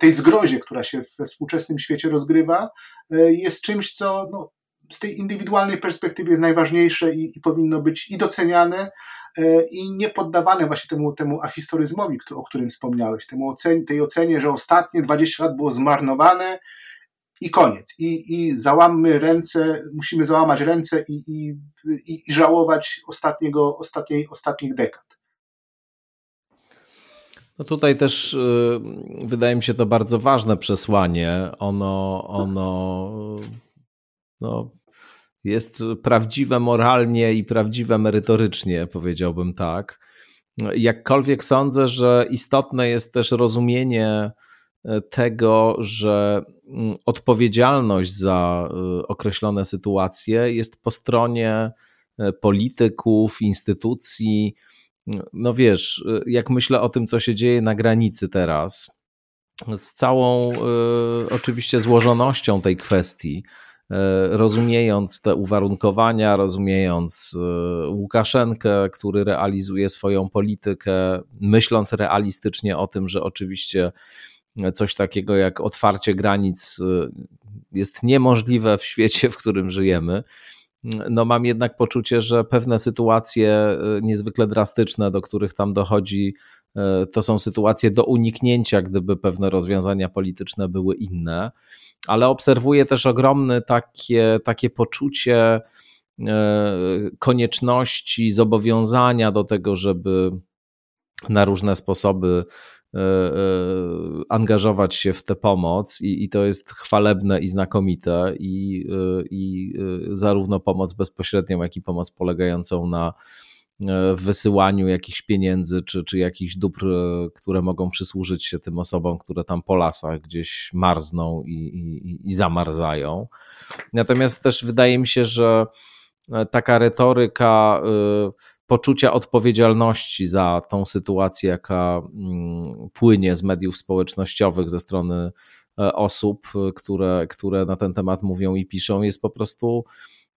tej zgrozie, która się we współczesnym świecie rozgrywa, y, jest czymś, co no, z tej indywidualnej perspektywy jest najważniejsze i, i powinno być i doceniane, y, i nie poddawane właśnie temu, temu ahistoryzmowi, o którym wspomniałeś, temu ocen, tej ocenie, że ostatnie 20 lat było zmarnowane i koniec. I, i załammy ręce, musimy załamać ręce i, i, i żałować ostatniego, ostatniej, ostatnich dekad. No tutaj też y, wydaje mi się to bardzo ważne przesłanie. Ono, ono no, jest prawdziwe moralnie i prawdziwe merytorycznie, powiedziałbym tak. Jakkolwiek sądzę, że istotne jest też rozumienie e, tego, że mm, odpowiedzialność za e, określone sytuacje jest po stronie e, polityków, instytucji. No wiesz, jak myślę o tym, co się dzieje na granicy teraz, z całą oczywiście złożonością tej kwestii, E, rozumiejąc te uwarunkowania, rozumiejąc e, Łukaszenkę, który realizuje swoją politykę, myśląc realistycznie o tym, że oczywiście coś takiego jak otwarcie granic e, jest niemożliwe w świecie, w którym żyjemy. No, mam jednak poczucie, że pewne sytuacje niezwykle drastyczne, do których tam dochodzi, to są sytuacje do uniknięcia, gdyby pewne rozwiązania polityczne były inne. Ale obserwuję też ogromne takie, takie poczucie e, konieczności, zobowiązania do tego, żeby na różne sposoby e, e, angażować się w tę pomoc i, i to jest chwalebne i znakomite i, i zarówno pomoc bezpośrednią, jak i pomoc polegającą na E, wysyłaniu jakichś pieniędzy czy, czy jakichś dóbr, e, które mogą przysłużyć się tym osobom, które tam po lasach gdzieś marzną i, i, i zamarzają. Natomiast też wydaje mi się, że e, taka retoryka poczucia odpowiedzialności za tą sytuację, jaka mm, płynie z mediów społecznościowych ze strony osób, które, które na ten temat mówią i piszą, jest po prostu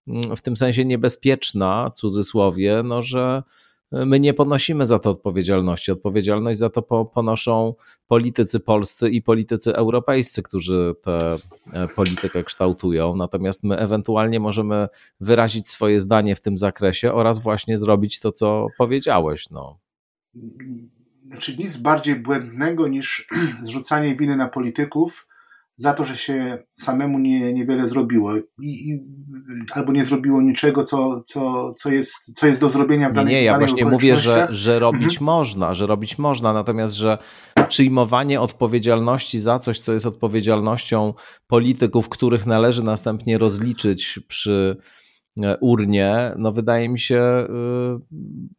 Mm, w tym sensie niebezpieczna, w cudzysłowie, no, że my nie ponosimy za to odpowiedzialności. Odpowiedzialność za to ponoszą politycy polscy i politycy europejscy, którzy tę e, politykę kształtują. Natomiast my ewentualnie możemy wyrazić swoje zdanie w tym zakresie oraz właśnie zrobić to, co powiedziałeś. No. Znaczy nic bardziej błędnego niż [clears throat] zrzucanie winy na polityków za to, że się samemu nie, niewiele zrobiło I, i, albo nie zrobiło niczego, co, co, co, jest, co jest do zrobienia w danej Nie, nie ja właśnie mówię, że, że robić mhm. można, że robić można, natomiast, że przyjmowanie odpowiedzialności za coś, co jest odpowiedzialnością polityków, których należy następnie rozliczyć przy urnie, no wydaje mi się e,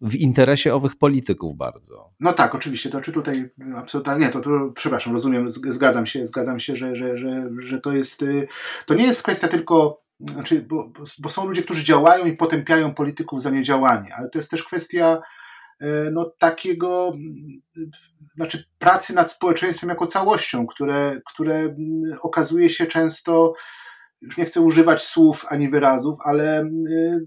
w interesie owych polityków bardzo. No tak, oczywiście, to czy tutaj absolutnie, nie, to, to przepraszam, rozumiem, zgadzam się, zgadzam się, że, że, że, że to jest, y, to nie jest kwestia tylko znaczy, bo, bo są ludzie, którzy działają i potępiają polityków za niedziałanie, ale to jest też kwestia e, no, takiego, znaczy pracy nad społeczeństwem jako całością, które, które okazuje się często już nie chcę używać słów ani wyrazów, ale y,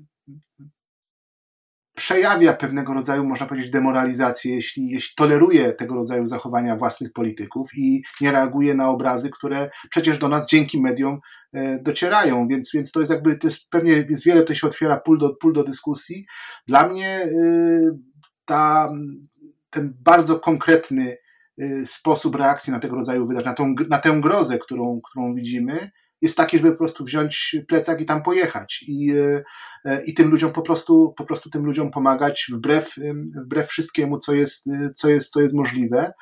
przejawia pewnego rodzaju, można powiedzieć, demoralizację, jeśli, jeśli toleruje tego rodzaju zachowania własnych polityków i nie reaguje na obrazy, które przecież do nas dzięki mediom e, docierają, więc, więc to jest jakby, to jest, pewnie jest wiele, to się otwiera pól do, pól do dyskusji. Dla mnie y, ta, ten bardzo konkretny y, sposób reakcji na tego rodzaju wydarzenia, na, tą, na tę grozę, którą, którą widzimy, jest taki, żeby po prostu wziąć plecak i tam pojechać i, e, i tym ludziom po prostu, po prostu tym ludziom pomagać wbrew, wbrew wszystkiemu, co jest, co jest, co jest możliwe.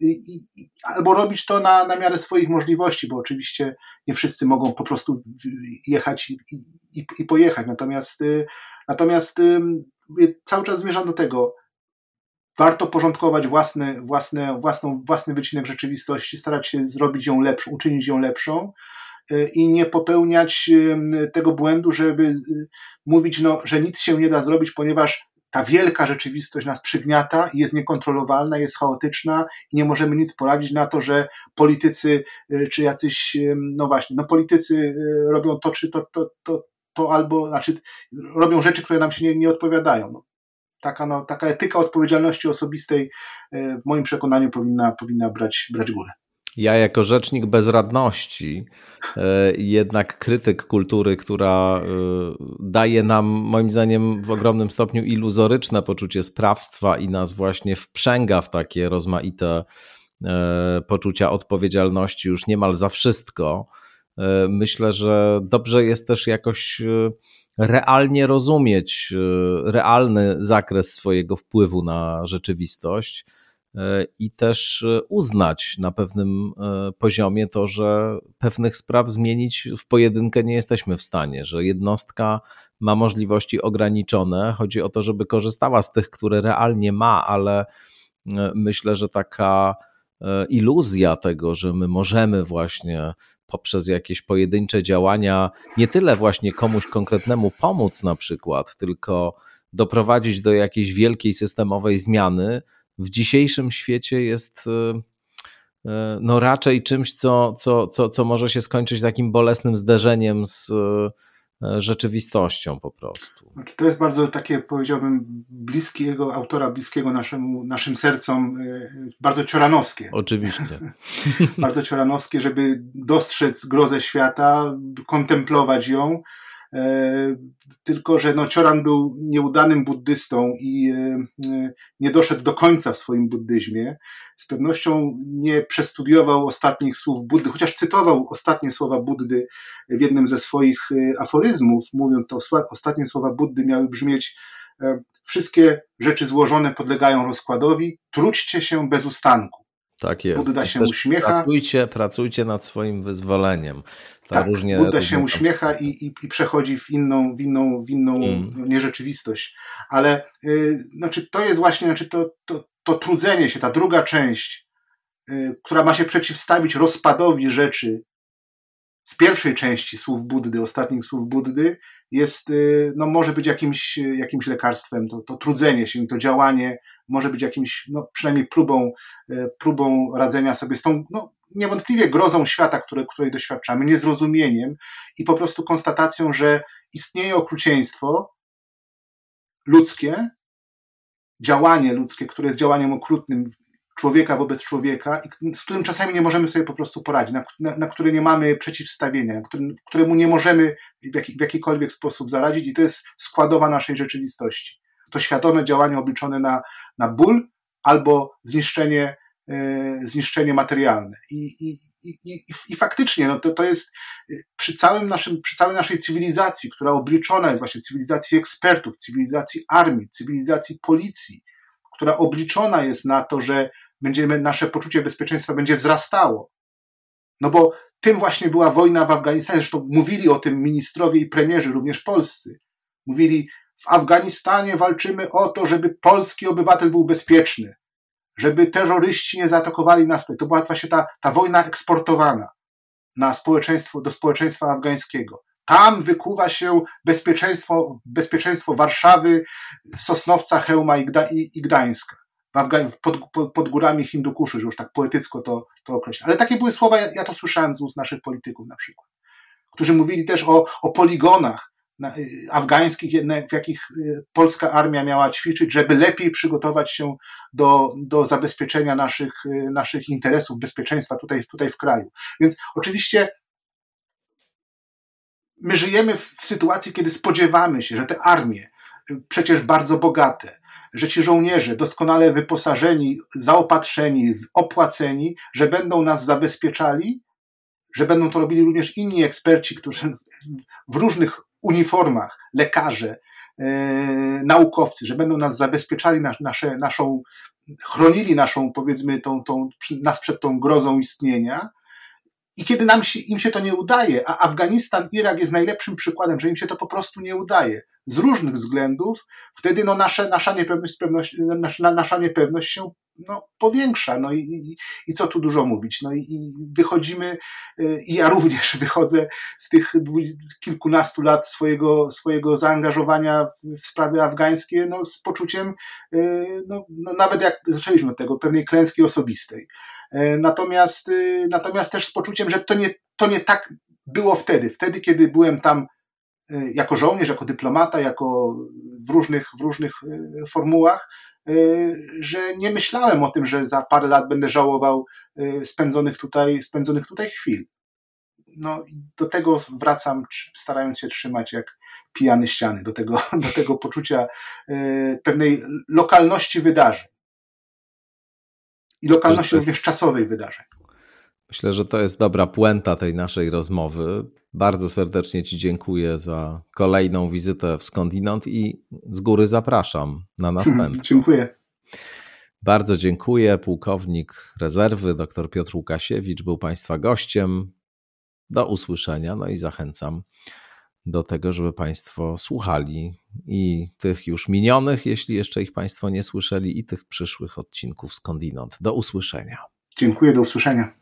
I, i, albo robić to na, na miarę swoich możliwości, bo oczywiście nie wszyscy mogą po prostu jechać i, i, i pojechać. Natomiast, natomiast cały czas zmierzam do tego, warto porządkować własne, własne, własną, własny wycinek rzeczywistości, starać się zrobić ją lepszą, uczynić ją lepszą, E, i nie popełniać tego błędu, żeby e, mówić, no, że nic się nie da zrobić, ponieważ ta wielka rzeczywistość nas przygniata i jest niekontrolowalna, jest chaotyczna i nie możemy nic poradzić na to, że politycy czy jacyś, no właśnie, no politycy robią to, czy to, to, to, to albo, znaczy robią rzeczy, które nam się nie, nie odpowiadają. No, taka, no, taka etyka odpowiedzialności osobistej w moim przekonaniu powinna, powinna brać, brać górę. Ja jako rzecznik bezradności, e, jednak krytyk kultury, która e, daje nam moim zdaniem w ogromnym stopniu iluzoryczne poczucie sprawstwa i nas właśnie wprzęga w takie rozmaite e, poczucia odpowiedzialności już niemal za wszystko. Myślę, że dobrze jest też jakoś realnie rozumieć realny zakres swojego wpływu na rzeczywistość i też uznać na pewnym poziomie to, że pewnych spraw zmienić w pojedynkę nie jesteśmy w stanie, że jednostka ma możliwości ograniczone. Chodzi o to, żeby korzystała z tych, które realnie ma, ale myślę, że taka iluzja tego, że my możemy właśnie poprzez jakieś pojedyncze działania nie tyle właśnie komuś konkretnemu pomóc na przykład, tylko doprowadzić do jakiejś wielkiej systemowej zmiany, w dzisiejszym świecie jest e, e, no raczej czymś, co, co, co, co może się skończyć takim bolesnym zderzeniem z e, rzeczywistością po prostu. Znaczy, to jest bardzo takie, powiedziałbym, bliskiego autora, bliskiego naszemu, naszym sercom, bardzo cioranowskie. Oczywiście. [laughs] bardzo cioranowskie, żeby dostrzec grozę świata, kontemplować ją, tylko że no, Cioran był nieudanym buddystą i e, e, nie doszedł do końca w swoim buddyzmie. Z pewnością nie przestudiował ostatnich słów Buddy, chociaż cytował ostatnie słowa Buddy w jednym ze swoich aforyzmów, mówiąc to ostatnie słowa Buddy miały brzmieć wszystkie rzeczy złożone podlegają rozkładowi, trućcie się bez ustanku. Tak jest. Buddha się uśmiecha. Pracujcie, pracujcie nad swoim wyzwoleniem. tak, różnie, Buddha różnie się uśmiecha i, i, i, przechodzi w inną, w inną, w inną mm. nierzeczywistość. Ale y, znaczy to jest właśnie znaczy to, to, to trudzenie się, ta druga część, y, która ma się przeciwstawić rozpadowi rzeczy z pierwszej części słów Buddy, ostatnich słów Buddy, jest, y, no może być jakimś, jakimś lekarstwem, to, to trudzenie się, to działanie może być jakimś, no przynajmniej próbą, y, próbą radzenia sobie z tą, no niewątpliwie grozą świata, które, której doświadczamy, niezrozumieniem i po prostu konstatacją, że istnieje okrucieństwo ludzkie, działanie ludzkie, które jest działaniem okrutnym człowieka wobec człowieka, z którym czasami nie możemy sobie po prostu poradzić, na, na, na które nie mamy przeciwstawienia, którym, któremu nie możemy w, w jakikolwiek sposób zaradzić, i to jest składowa naszej rzeczywistości. To świadome działanie obliczone na, na ból albo zniszczenie, e, zniszczenie materialne. I, i, i, i, faktycznie no to, to jest e, przy, całym naszym, przy całej naszej cywilizacji, która obliczona jest właśnie cywilizacji ekspertów, cywilizacji armii, cywilizacji policji, która obliczona jest na to, że będziemy, nasze poczucie bezpieczeństwa będzie wzrastało. No bo tym właśnie była wojna w Afganistanie. Zresztą mówili o tym ministrowie i premierzy, również polscy. Mówili, w Afganistanie walczymy o to, żeby polski obywatel był bezpieczny, żeby terroryści nie zaatakowali nas. To była właśnie ta, ta wojna eksportowana na społeczeństwo, do społeczeństwa afgańskiego. Tam wykuwa się bezpieczeństwo, bezpieczeństwo Warszawy, Sosnowca, Chełma i, Gda, i, i Gdańska. Pod, pod, pod, górami Hindukuszy, że już tak poetycko to, to określa. Ale takie były słowa, ja, ja to słyszałem z ust naszych polityków na przykład, którzy mówili też o, o poligonach afgańskich, w jakich y, polska armia miała ćwiczyć, żeby lepiej przygotować się do, do zabezpieczenia naszych, y, naszych interesów, bezpieczeństwa tutaj, tutaj w kraju. Więc oczywiście my żyjemy w sytuacji, kiedy spodziewamy się, że te armie, y, przecież bardzo bogate, że ci żołnierze doskonale wyposażeni, zaopatrzeni, opłaceni, że będą nas zabezpieczali, że będą to robili również inni eksperci, którzy w różnych uniformach, lekarze, yy, naukowcy, że będą nas zabezpieczali, nas, nasze, naszą, chronili naszą, powiedzmy, tą, tą, nas przed tą grozą istnienia, i kiedy nam się, im się to nie udaje, a Afganistan, Irak jest najlepszym przykładem, że im się to po prostu nie udaje, z różnych względów, wtedy no nasze, nasza, niepewność, nasza, nasza niepewność się no, powiększa. No i, i, i co tu dużo mówić? No i, i wychodzimy, y, i ja również [laughs] wychodzę z tych kilkunastu lat swojego, swojego zaangażowania w, w sprawy afgańskie no, z poczuciem, y, no, no, nawet jak zaczęliśmy od tego, pewnej klęski osobistej. E, natomiast, y, natomiast też z poczuciem, że to nie, to nie tak było wtedy. Wtedy, kiedy byłem tam y, jako żołnierz, jako dyplomata, jako w różnych, w różnych y, formułach, że nie myślałem o tym, że za parę lat będę żałował spędzonych tutaj, spędzonych tutaj chwil. No i do tego wracam, starając się trzymać jak pijany ściany, do tego, [laughs] do tego poczucia pewnej lokalności wydarzeń i lokalności jest... również czasowej wydarzeń. Myślę, że to jest dobra puenta tej naszej rozmowy. Bardzo serdecznie Ci dziękuję za kolejną wizytę w Skądinąd i z góry zapraszam na [laughs] następną. dziękuję. Bardzo dziękuję. Pułkownik rezerwy dr Piotr Łukasiewicz był Państwa gościem. Do usłyszenia. No i zachęcam do tego, żeby Państwo słuchali i tych już minionych, jeśli jeszcze ich Państwo nie słyszeli, i tych przyszłych odcinków skądinąd. Do usłyszenia. Dziękuję, do usłyszenia.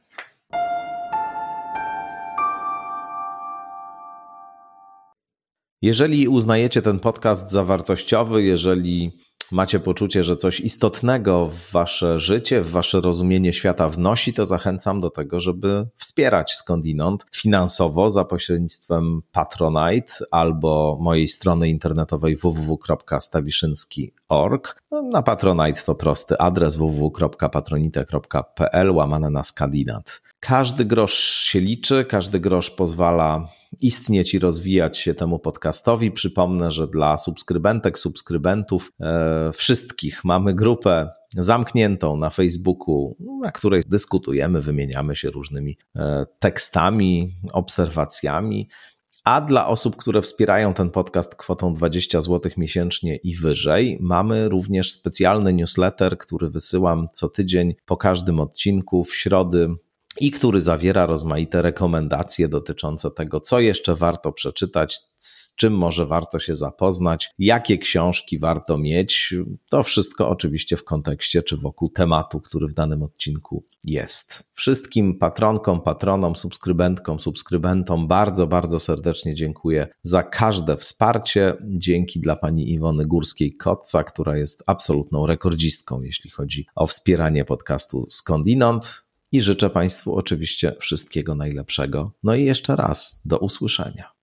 Jeżeli uznajecie ten podcast za wartościowy, jeżeli macie poczucie, że coś istotnego w wasze życie, w wasze rozumienie świata wnosi, to zachęcam do tego, żeby wspierać skądinąd finansowo za pośrednictwem Patronite albo mojej strony internetowej www.stawiszynski.org. No, na Patronite to prosty adres www.patronite.pl łamane na skandinat. Każdy grosz się liczy, każdy grosz pozwala istnieć i rozwijać się temu podcastowi. Przypomnę, że dla subskrybentek, subskrybentów, e, wszystkich mamy grupę zamkniętą na Facebooku, na której dyskutujemy, wymieniamy się różnymi e, tekstami, obserwacjami. A dla osób, które wspierają ten podcast kwotą 20 zł miesięcznie i wyżej, mamy również specjalny newsletter, który wysyłam co tydzień po każdym odcinku w środy i który zawiera rozmaite rekomendacje dotyczące tego, co jeszcze warto przeczytać, z czym może warto się zapoznać, jakie książki warto mieć. To wszystko oczywiście w kontekście czy wokół tematu, który w danym odcinku jest. Wszystkim patronkom, patronom, subskrybentkom, subskrybentom bardzo, bardzo serdecznie dziękuję za każde wsparcie. Dzięki dla pani Iwony Górskiej-Kotca, która jest absolutną rekordzistką, jeśli chodzi o wspieranie podcastu Skądinąd i życzę Państwu oczywiście wszystkiego najlepszego. No i jeszcze raz do usłyszenia.